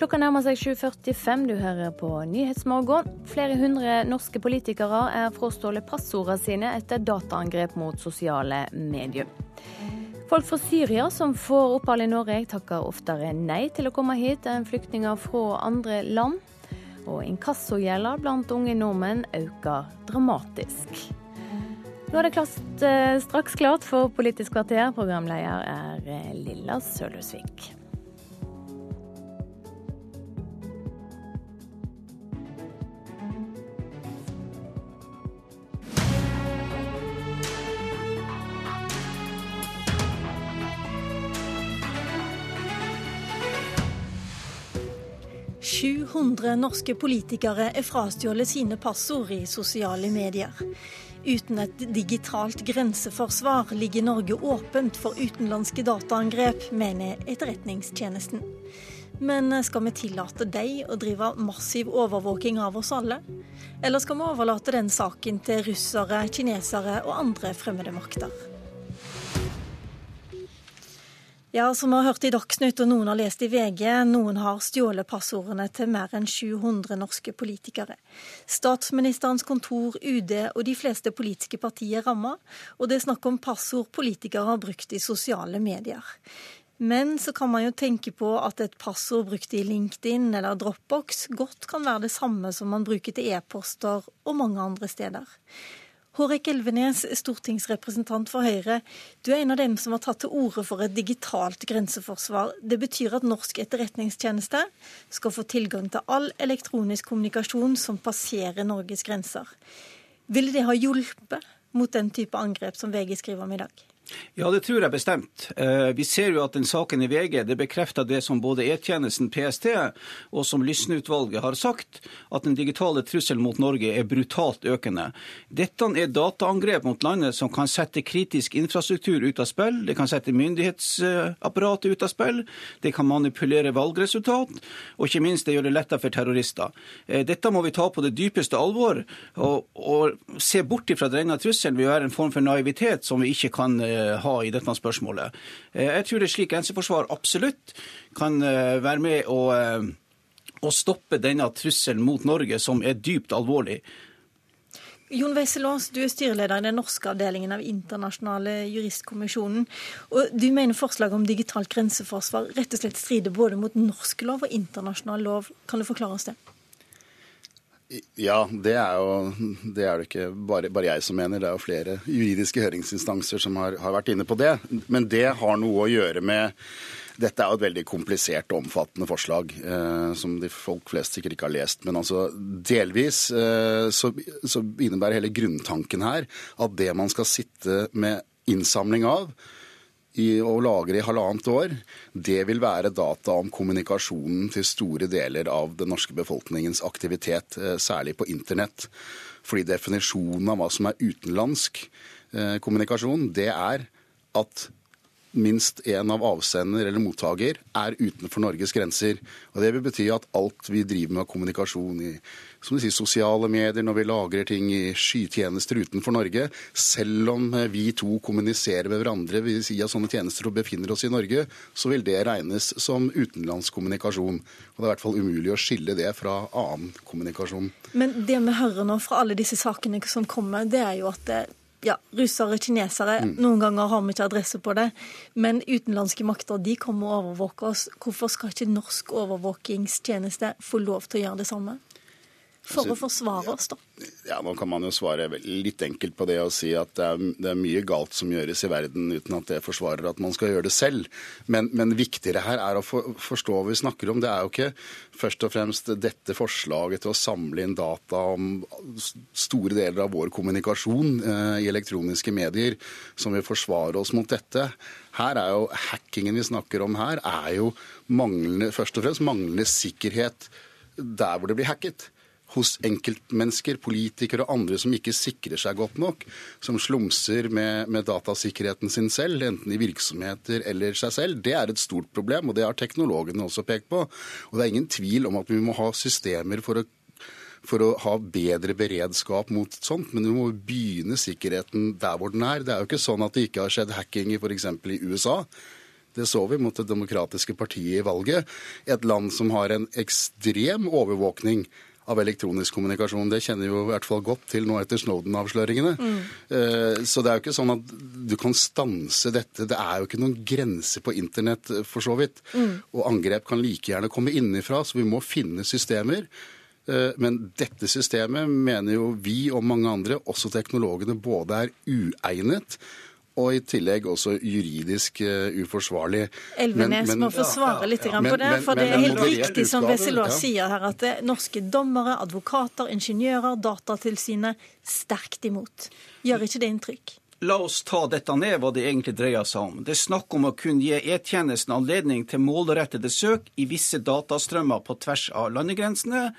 Klokka nærmer seg 7.45. Du hører på Nyhetsmorgen. Flere hundre norske politikere er frastjålet passordene sine etter dataangrep mot sosiale medier. Folk fra Syria som får opphold i Norge, takker oftere nei til å komme hit enn flyktninger fra andre land. Og inkassogjelda blant unge nordmenn øker dramatisk. Nå er det klart, straks klart for Politisk kvarter. Programleder er Lilla Sølhusvik. «700 norske politikere er frastjålet sine passord i sosiale medier. Uten et digitalt grenseforsvar ligger Norge åpent for utenlandske dataangrep, mener Etterretningstjenesten. Men skal vi tillate dem å drive massiv overvåking av oss alle? Eller skal vi overlate den saken til russere, kinesere og andre fremmede makter? Ja, som vi har hørt i Dagsnytt og noen har lest i VG, noen har stjålet passordene til mer enn 700 norske politikere. Statsministerens kontor, UD og de fleste politiske partier rammer, og det er snakk om passord politikere har brukt i sosiale medier. Men så kan man jo tenke på at et passord brukt i LinkedIn eller Dropbox godt kan være det samme som man bruker til e-poster og mange andre steder. Hårek Elvenes, stortingsrepresentant for Høyre. Du er en av dem som har tatt til orde for et digitalt grenseforsvar. Det betyr at norsk etterretningstjeneste skal få tilgang til all elektronisk kommunikasjon som passerer Norges grenser. Ville det ha hjulpet mot den type angrep som VG skriver om i dag? Ja, det tror jeg bestemt. Vi ser jo at den saken i VG det bekrefter det som både E-tjenesten, PST og som Lysne-utvalget har sagt, at den digitale trusselen mot Norge er brutalt økende. Dette er dataangrep mot landet som kan sette kritisk infrastruktur ut av spill, det kan sette myndighetsapparatet ut av spill, det kan manipulere valgresultat, og ikke minst det gjør det lettere for terrorister. Dette må vi ta på det dypeste alvor, og, og se bort ifra denne trusselen vil være en form for naivitet som vi ikke kan ha i dette spørsmålet. Jeg tror et slikt grenseforsvar absolutt kan være med å, å stoppe denne trusselen mot Norge, som er dypt alvorlig. Jon Wesselås, du er styreleder i den norske avdelingen av Internasjonale juristkommisjonen. og Du mener forslaget om digitalt grenseforsvar rett og slett strider både mot norsk lov og internasjonal lov. Kan du forklare oss det? Ja, det er jo det er det ikke bare, bare, jeg som mener. Det er jo flere juridiske høringsinstanser som har, har, vært inne på det. Men det har noe å gjøre med dette er jo et veldig komplisert og omfattende forslag, eh, som de folk flest sikkert ikke har lest. Men altså delvis eh, så, så innebærer hele grunntanken her at det man skal sitte med innsamling av, i, og lagre i halvannet år, det vil være data om kommunikasjonen til store deler av den norske befolkningens aktivitet, særlig på internett. Fordi definisjonen av hva som er utenlandsk eh, kommunikasjon, det er at minst én av avsender eller mottaker er utenfor Norges grenser. Og Det vil bety at alt vi driver med av kommunikasjon i som du sier, sosiale medier, når vi lagrer ting i skytjenester utenfor Norge, selv om vi to kommuniserer med hverandre via sånne tjenester og befinner oss i Norge, så vil det regnes som utenlandskommunikasjon. Og Det er i hvert fall umulig å skille det fra annen kommunikasjon. Men det vi hører nå fra alle disse sakene som kommer, det er jo at ja, russere, kinesere. Mm. Noen ganger har vi ikke adresse på det. Men utenlandske makter de kommer og overvåker oss. Hvorfor skal ikke norsk overvåkingstjeneste få lov til å gjøre det samme? For altså, å forsvare oss, da. Ja, Nå kan man jo svare litt enkelt på det og si at det er, det er, mye galt som gjøres i verden uten at det forsvarer at man skal gjøre det selv. Men, men viktigere her er å for, forstå hva vi snakker om. Det er jo ikke først og fremst dette forslaget til å samle inn data om store deler av vår kommunikasjon eh, i elektroniske medier som vil forsvare oss mot dette. Her er jo Hackingen vi snakker om her, er jo manglende, først og fremst manglende sikkerhet der hvor det blir hacket hos enkeltmennesker, politikere og andre som ikke sikrer seg godt nok, som slumser med, med, datasikkerheten sin selv, enten i virksomheter eller seg selv, det er et stort problem, og det har teknologene også pekt på. Og det er ingen tvil om at vi må ha systemer for å for å ha bedre beredskap mot sånt, men du må begynne sikkerheten der hvor den er. Det er jo ikke sånn at det ikke har skjedd hacking i f.eks. i USA. Det så vi mot Det demokratiske partiet i valget. Et land som har en ekstrem overvåkning av elektronisk kommunikasjon. Det kjenner vi jo i hvert fall godt til nå etter Snowden-avsløringene. Mm. Eh, så det er jo ikke sånn at du kan stanse dette. Det er jo ikke noen grense på internett, eh, for så vidt. Mm. Og angrep kan like gjerne komme innenfra, så vi må finne systemer. Eh, men dette systemet mener jo vi og mange andre, også teknologene, både er uegnet og i tillegg også juridisk uh, uforsvarlig. Elvenes må få svare litt ja, på det. For det er helt riktig som Wesselås ja. sier her, at det er norske dommere, advokater, ingeniører, Datatilsynet sterkt imot. Gjør ikke det inntrykk? La oss ta dette ned, hva det egentlig dreier seg om. Det er snakk om å kunne gi E-tjenesten anledning til målrettede søk i visse datastrømmer på tvers av landegrensene,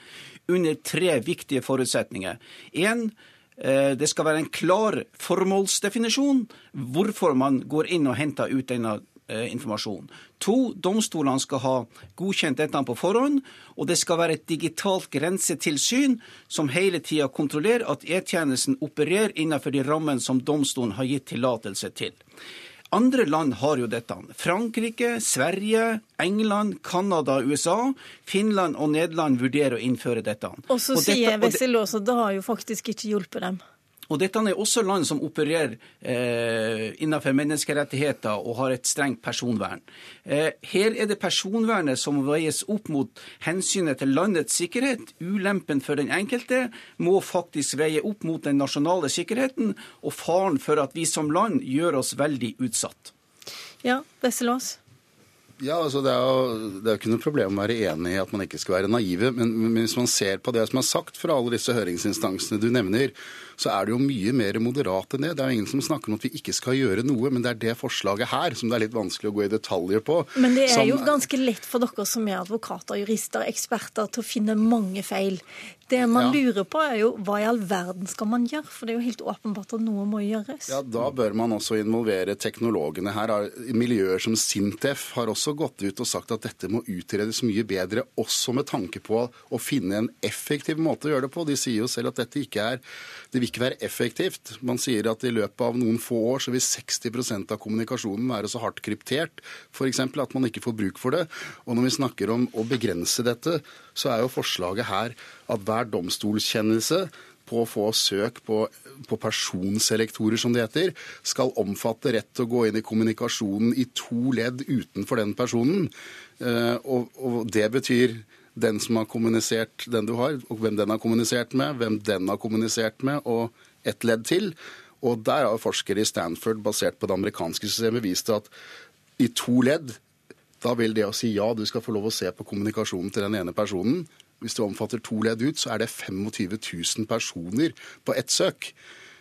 under tre viktige forutsetninger. En, Eh, det skal være en klar formålsdefinisjon hvorfor man går inn og henter ut denne eh, informasjonen. To, domstolene skal ha godkjent dette på forhånd, og det skal være et digitalt grensetilsyn som hele tida kontrollerer at E-tjenesten opererer innenfor de rammene som domstolen har gitt tillatelse til. Andre land har jo dette. Frankrike, Sverige, England, Canada, USA. Finland og Nederland vurderer å innføre dette. Og så sier Wesselås at det har jo faktisk ikke hjulpet dem. Og dette er også land som opererer eh, innenfor menneskerettigheter og har et strengt personvern. Eh, her er det personvernet som veies opp mot hensynet til landets sikkerhet. Ulempen for den enkelte må faktisk veie opp mot den nasjonale sikkerheten og faren for at vi som land gjør oss veldig utsatt. Ja, Besselås? Ja, altså det er, jo, det er jo ikke noe problem å være enig i at man ikke skal være naive. Men, men hvis man ser på det som er sagt fra alle disse høringsinstansene du nevner, så er det jo mye mer moderat enn det. Det er jo ingen som snakker om at vi ikke skal gjøre noe, men det er det forslaget her som det er litt vanskelig å gå i detaljer på. Men det er som, jo ganske lett for dere som er advokater, jurister, eksperter til å finne mange feil. Det man ja. lurer på er jo hva i all verden skal man gjøre? For det er jo helt åpenbart at noe må gjøres. Ja, Da bør man også involvere teknologene her. Miljøer som Sintef har også gått ut og sagt at dette må utredes mye bedre, også med tanke på å finne en effektiv måte å gjøre det på. De sier jo selv at dette ikke er det ikke være effektivt. Man sier at i løpet av noen få år så vil 60% av kommunikasjonen være så hardt kryptert f.eks. at man ikke får bruk for det. Og når vi snakker om å begrense dette, så er jo forslaget her at hver domstolskjennelse på å få søk på, på, personselektorer, som det heter, skal omfatte rett til å gå inn i kommunikasjonen i to ledd utenfor den personen. Eh, og, og det betyr den som har kommunisert den du har, og hvem den har kommunisert med, hvem den har kommunisert med, og ett ledd til. Og der har forskere i Stanford, basert på det amerikanske systemet, vist at i to ledd, da vil det å si ja, du skal få lov å se på kommunikasjonen til den ene personen. Hvis du omfatter to ledd ut, så er det 25 000 personer på ett søk.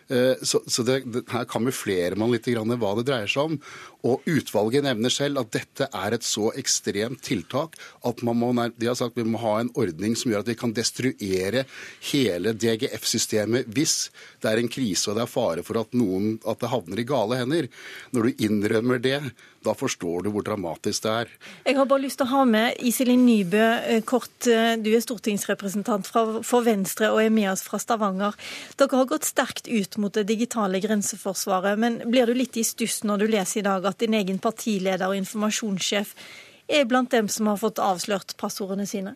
Eh, så, så det, det, her kamuflerer man litt hva det dreier seg om. Og utvalget nevner selv at dette er et så ekstremt tiltak at man må, de har sagt vi må ha en ordning som gjør at vi kan destruere hele DGF-systemet hvis det er en krise og det er fare for at, noen, at det havner i gale hender. Når du innrømmer det, da forstår du hvor dramatisk det er. Jeg har bare lyst til å ha med Iselin Nybø eh, kort. Eh, du er stortingsrepresentant for Venstre og er med oss fra Stavanger. Dere har gått sterkt ut mot det digitale grenseforsvaret, men blir du litt i stuss når du leser i dag at din egen partileder og informasjonssjef er blant dem som har fått avslørt passordene sine?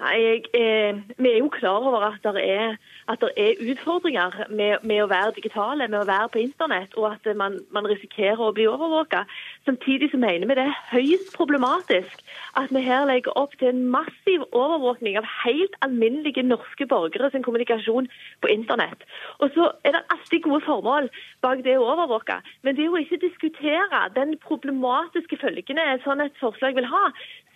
Nei, jeg, eh, Vi er jo klar over at det er, at det er utfordringer med, med, å være digitale, med å være på internett, og at man, man risikerer å bli overvåka. Samtidig så mener vi det er høyst problematisk at vi her legger opp til en massiv overvåkning av helt alminnelige norske borgere sin kommunikasjon på internett. Og så er det alltid gode formål bak det å overvåke, men det å ikke diskutere den problematiske følgene et et forslag vil ha,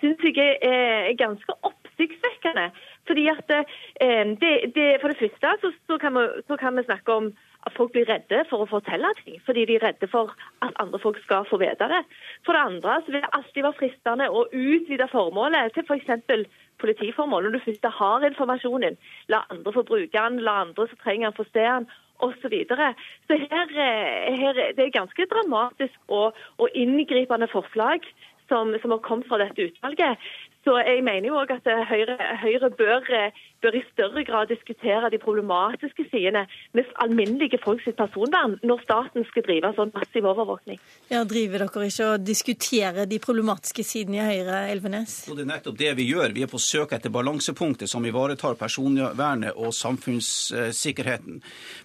syns jeg er ganske oppsiktsvekkende. Fordi at eh, det, det, For det første så, så, kan vi, så, kan vi, snakke om at folk blir redde for å fortelle ting, fordi de er redde for at andre folk skal få vite det. For det andre så vil det alltid være fristende å utvide formålet til f.eks. politiformål. Når du først har informasjonen, la andre få bruke den, la andre som trenger den, få se den Og Så, videre. så her, eh, her, det er ganske dramatisk og, og inngripende forslag som, som, har kommet fra dette utvalget. Så jeg mener jo òg at Høyre, Høyre bør, bør, i større grad diskutere de problematiske sidene med alminnelige folk sitt personvern når staten skal drive sånn massiv overvåkning. Ja, Driver dere ikke og diskuterer de problematiske sidene i Høyre, Elvenes? Og det er nettopp det vi gjør. Vi er på søk etter balansepunktet som ivaretar personvernet og samfunnssikkerheten.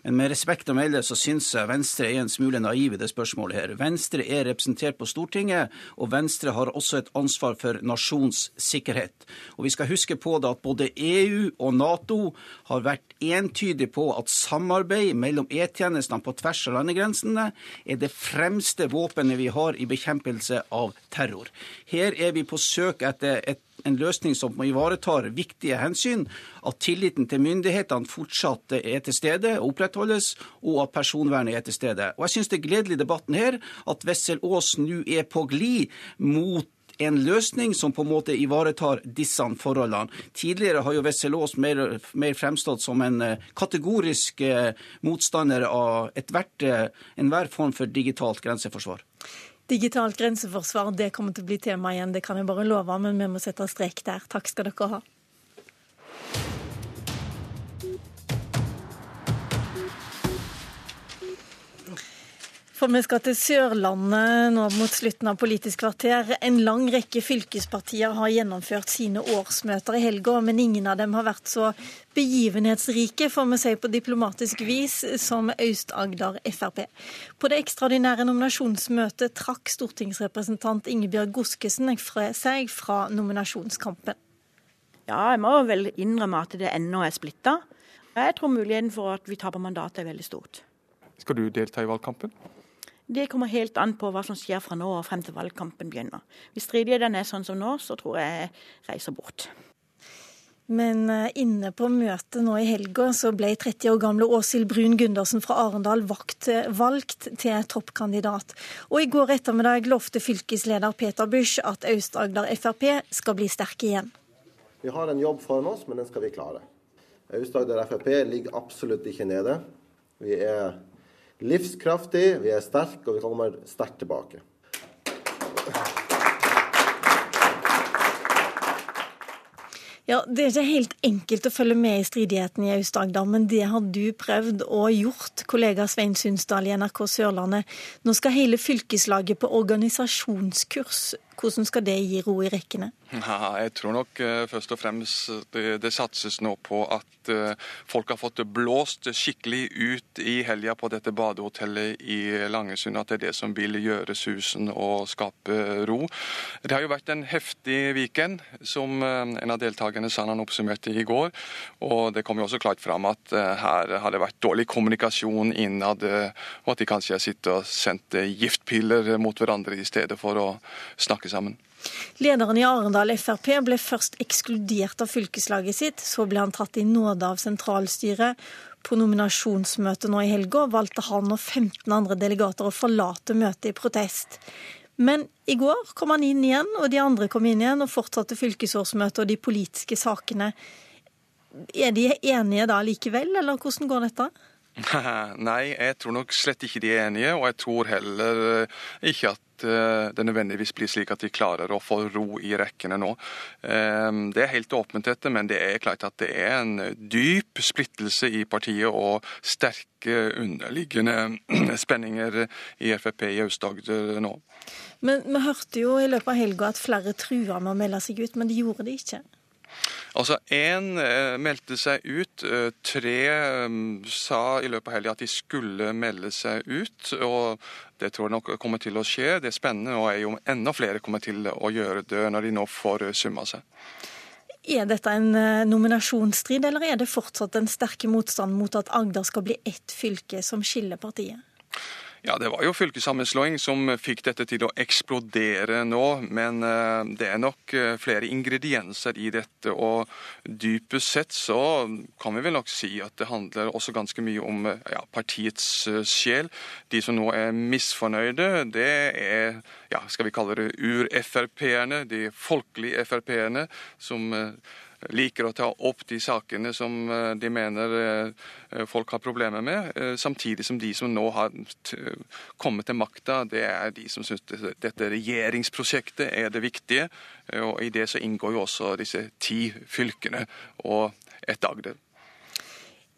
Men med respekt å melde så syns jeg Venstre er en smule naiv i det spørsmålet her. Venstre er representert på Stortinget, og Venstre har også et ansvar for nasjonssikkerhet sikkerhet. Og Vi skal huske på det at både EU og Nato har vært entydige på at samarbeid mellom E-tjenestene på tvers av landegrensene er det fremste våpenet vi har i bekjempelse av terror. Her er vi på søk etter et en løsning som ivaretar viktige hensyn, at tilliten til myndighetene fortsatt er til stede og opprettholdes, og at personvernet er til stede. Og Jeg syns det er gledelig i debatten her at Wessel Aas nå er på glid mot en løsning som på en måte ivaretar disse forholdene. Tidligere har jo Wessel-Aas mer, mer, fremstått som en eh, kategorisk eh, motstander av eh, enhver form for digitalt grenseforsvar. Digitalt grenseforsvar det kommer til å bli tema igjen, det kan jeg bare love, men vi må sette strek der. Takk skal dere ha. For vi skal til Sørlandet nå mot slutten av Politisk kvarter. En lang rekke fylkespartier har gjennomført sine årsmøter i helga, men ingen av dem har vært så begivenhetsrike, får vi si på diplomatisk vis, som Aust-Agder Frp. På det ekstraordinære nominasjonsmøtet trakk stortingsrepresentant Ingebjørg Goskesen seg fra nominasjonskampen. Ja, jeg må vel innrømme at det ennå er splitta. Jeg tror muligheten for at vi taper mandatet er veldig stort. Skal du delta i valgkampen? Det kommer helt an på hva som skjer fra nå og frem til valgkampen begynner. Hvis stridighetene er sånn som nå, så tror jeg jeg reiser bort. Men eh, inne på møtet nå i helga så ble 30 år gamle Åshild Brun Gundersen fra Arendal vakt, valgt til toppkandidat. Og i går ettermiddag lovte fylkesleder Peter Busch at Aust-Agder Frp skal bli sterke igjen. Vi har en jobb foran oss, men den skal vi klare. Aust-Agder Frp ligger absolutt ikke nede. Vi er livskraftig, vi er sterke, og vi kommer sterkt tilbake. Ja, Det er ikke helt enkelt å følge med i stridigheten i Aust-Agder, men det har du prøvd og gjort, kollega Svein Sundsdal i NRK Sørlandet. Nå skal hele fylkeslaget på organisasjonskurs. Hvordan skal det gi ro i rekkene? Ja, jeg tror nok uh, først og fremst det, det, satses nå på at uh, folk har fått blåst skikkelig ut i helga på dette badehotellet i Langesund. At det er det som vil gjøre susen og skape ro. Det har jo vært en heftig weekend, som uh, en av deltakerne sa han oppsummerte i går. Og det kom jo også klart fram at her har det vært dårlig kommunikasjon innad, og at de kanskje har sittet og sendt giftpiller mot hverandre i stedet for å snakke sammen. Lederen i Arendal Frp ble først ekskludert av fylkeslaget sitt, så ble han tatt i nåde av sentralstyret. På nominasjonsmøtet nå i helga valgte han og 15 andre delegater å forlate møtet i protest. Men i går kom han inn igjen, og de andre kom inn igjen og fortsatte fylkesårsmøtet og de politiske sakene. Er de enige da likevel, eller hvordan går dette? Nei, jeg tror nok slett ikke de er enige, og jeg tror heller eh, ikke at eh, det nødvendigvis blir slik at de klarer å få ro i rekkene nå. Ehm, det er helt åpent dette, men det er klart at det er en dyp splittelse i partiet og sterke underliggende spenninger i Frp i Aust-Agder nå. Men vi hørte jo i løpet av helga at flere trua med å melde seg ut, men de gjorde det ikke. Altså, Én eh, meldte seg ut. Eh, tre eh, sa i løpet av helga at de skulle melde seg ut. og Det tror jeg nok kommer til å skje. Det er spennende, og er jo enda flere kommer til å gjøre det når de nå får summa seg. Er dette en nominasjonsstrid, eller er det fortsatt en sterke motstand mot at Agder skal bli ett fylke som skiller partiet? Ja, Det var jo fylkessammenslåing som fikk dette til å eksplodere nå. Men eh, det er nok eh, flere ingredienser i dette. Og dypest sett så kan vi vel nok si at det handler også ganske mye om eh, ja, partiets sjel. De som nå er misfornøyde, det er ja, skal vi kalle det ur-Frp-erne, de folkelige Frp-erne, som liker å ta opp de sakene som eh, de mener eh, folk har problemer med, eh, samtidig som de som nå har kommet til makta, det er de som syns dette regjeringsprosjektet er det viktige. Og I det så inngår jo også disse ti fylkene og et Agder.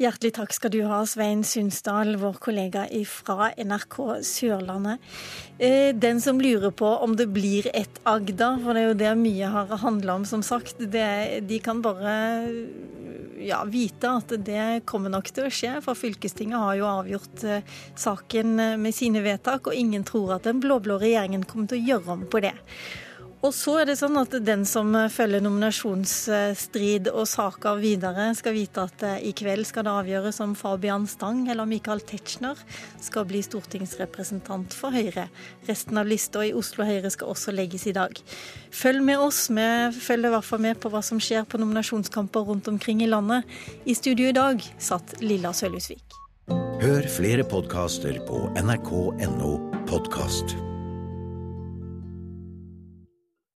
Hjertelig takk skal du ha, Svein Sundsdal, vår kollega fra NRK Sørlandet. Eh, den som lurer på om det blir et Agda, for det er jo det mye har handla om, som sagt, det, de kan bare ja, vite at det kommer nok til å skje. For fylkestinget har jo avgjort eh, saken med sine vedtak, og ingen tror at den blå-blå regjeringen kommer til å gjøre om på det. Og så er det sånn at den som følger nominasjonsstrid og saker videre, skal vite at eh, i kveld skal det avgjøres om Fabian Stang eller Michael Tetzschner skal bli stortingsrepresentant for Høyre. Resten av lista i Oslo Høyre skal også legges i dag. Følg med oss. Vi følger i hvert fall med på hva som skjer på nominasjonskamper rundt omkring i landet. I studio i dag satt Lilla Sølhusvik. Hør flere podkaster på nrk.no podkast.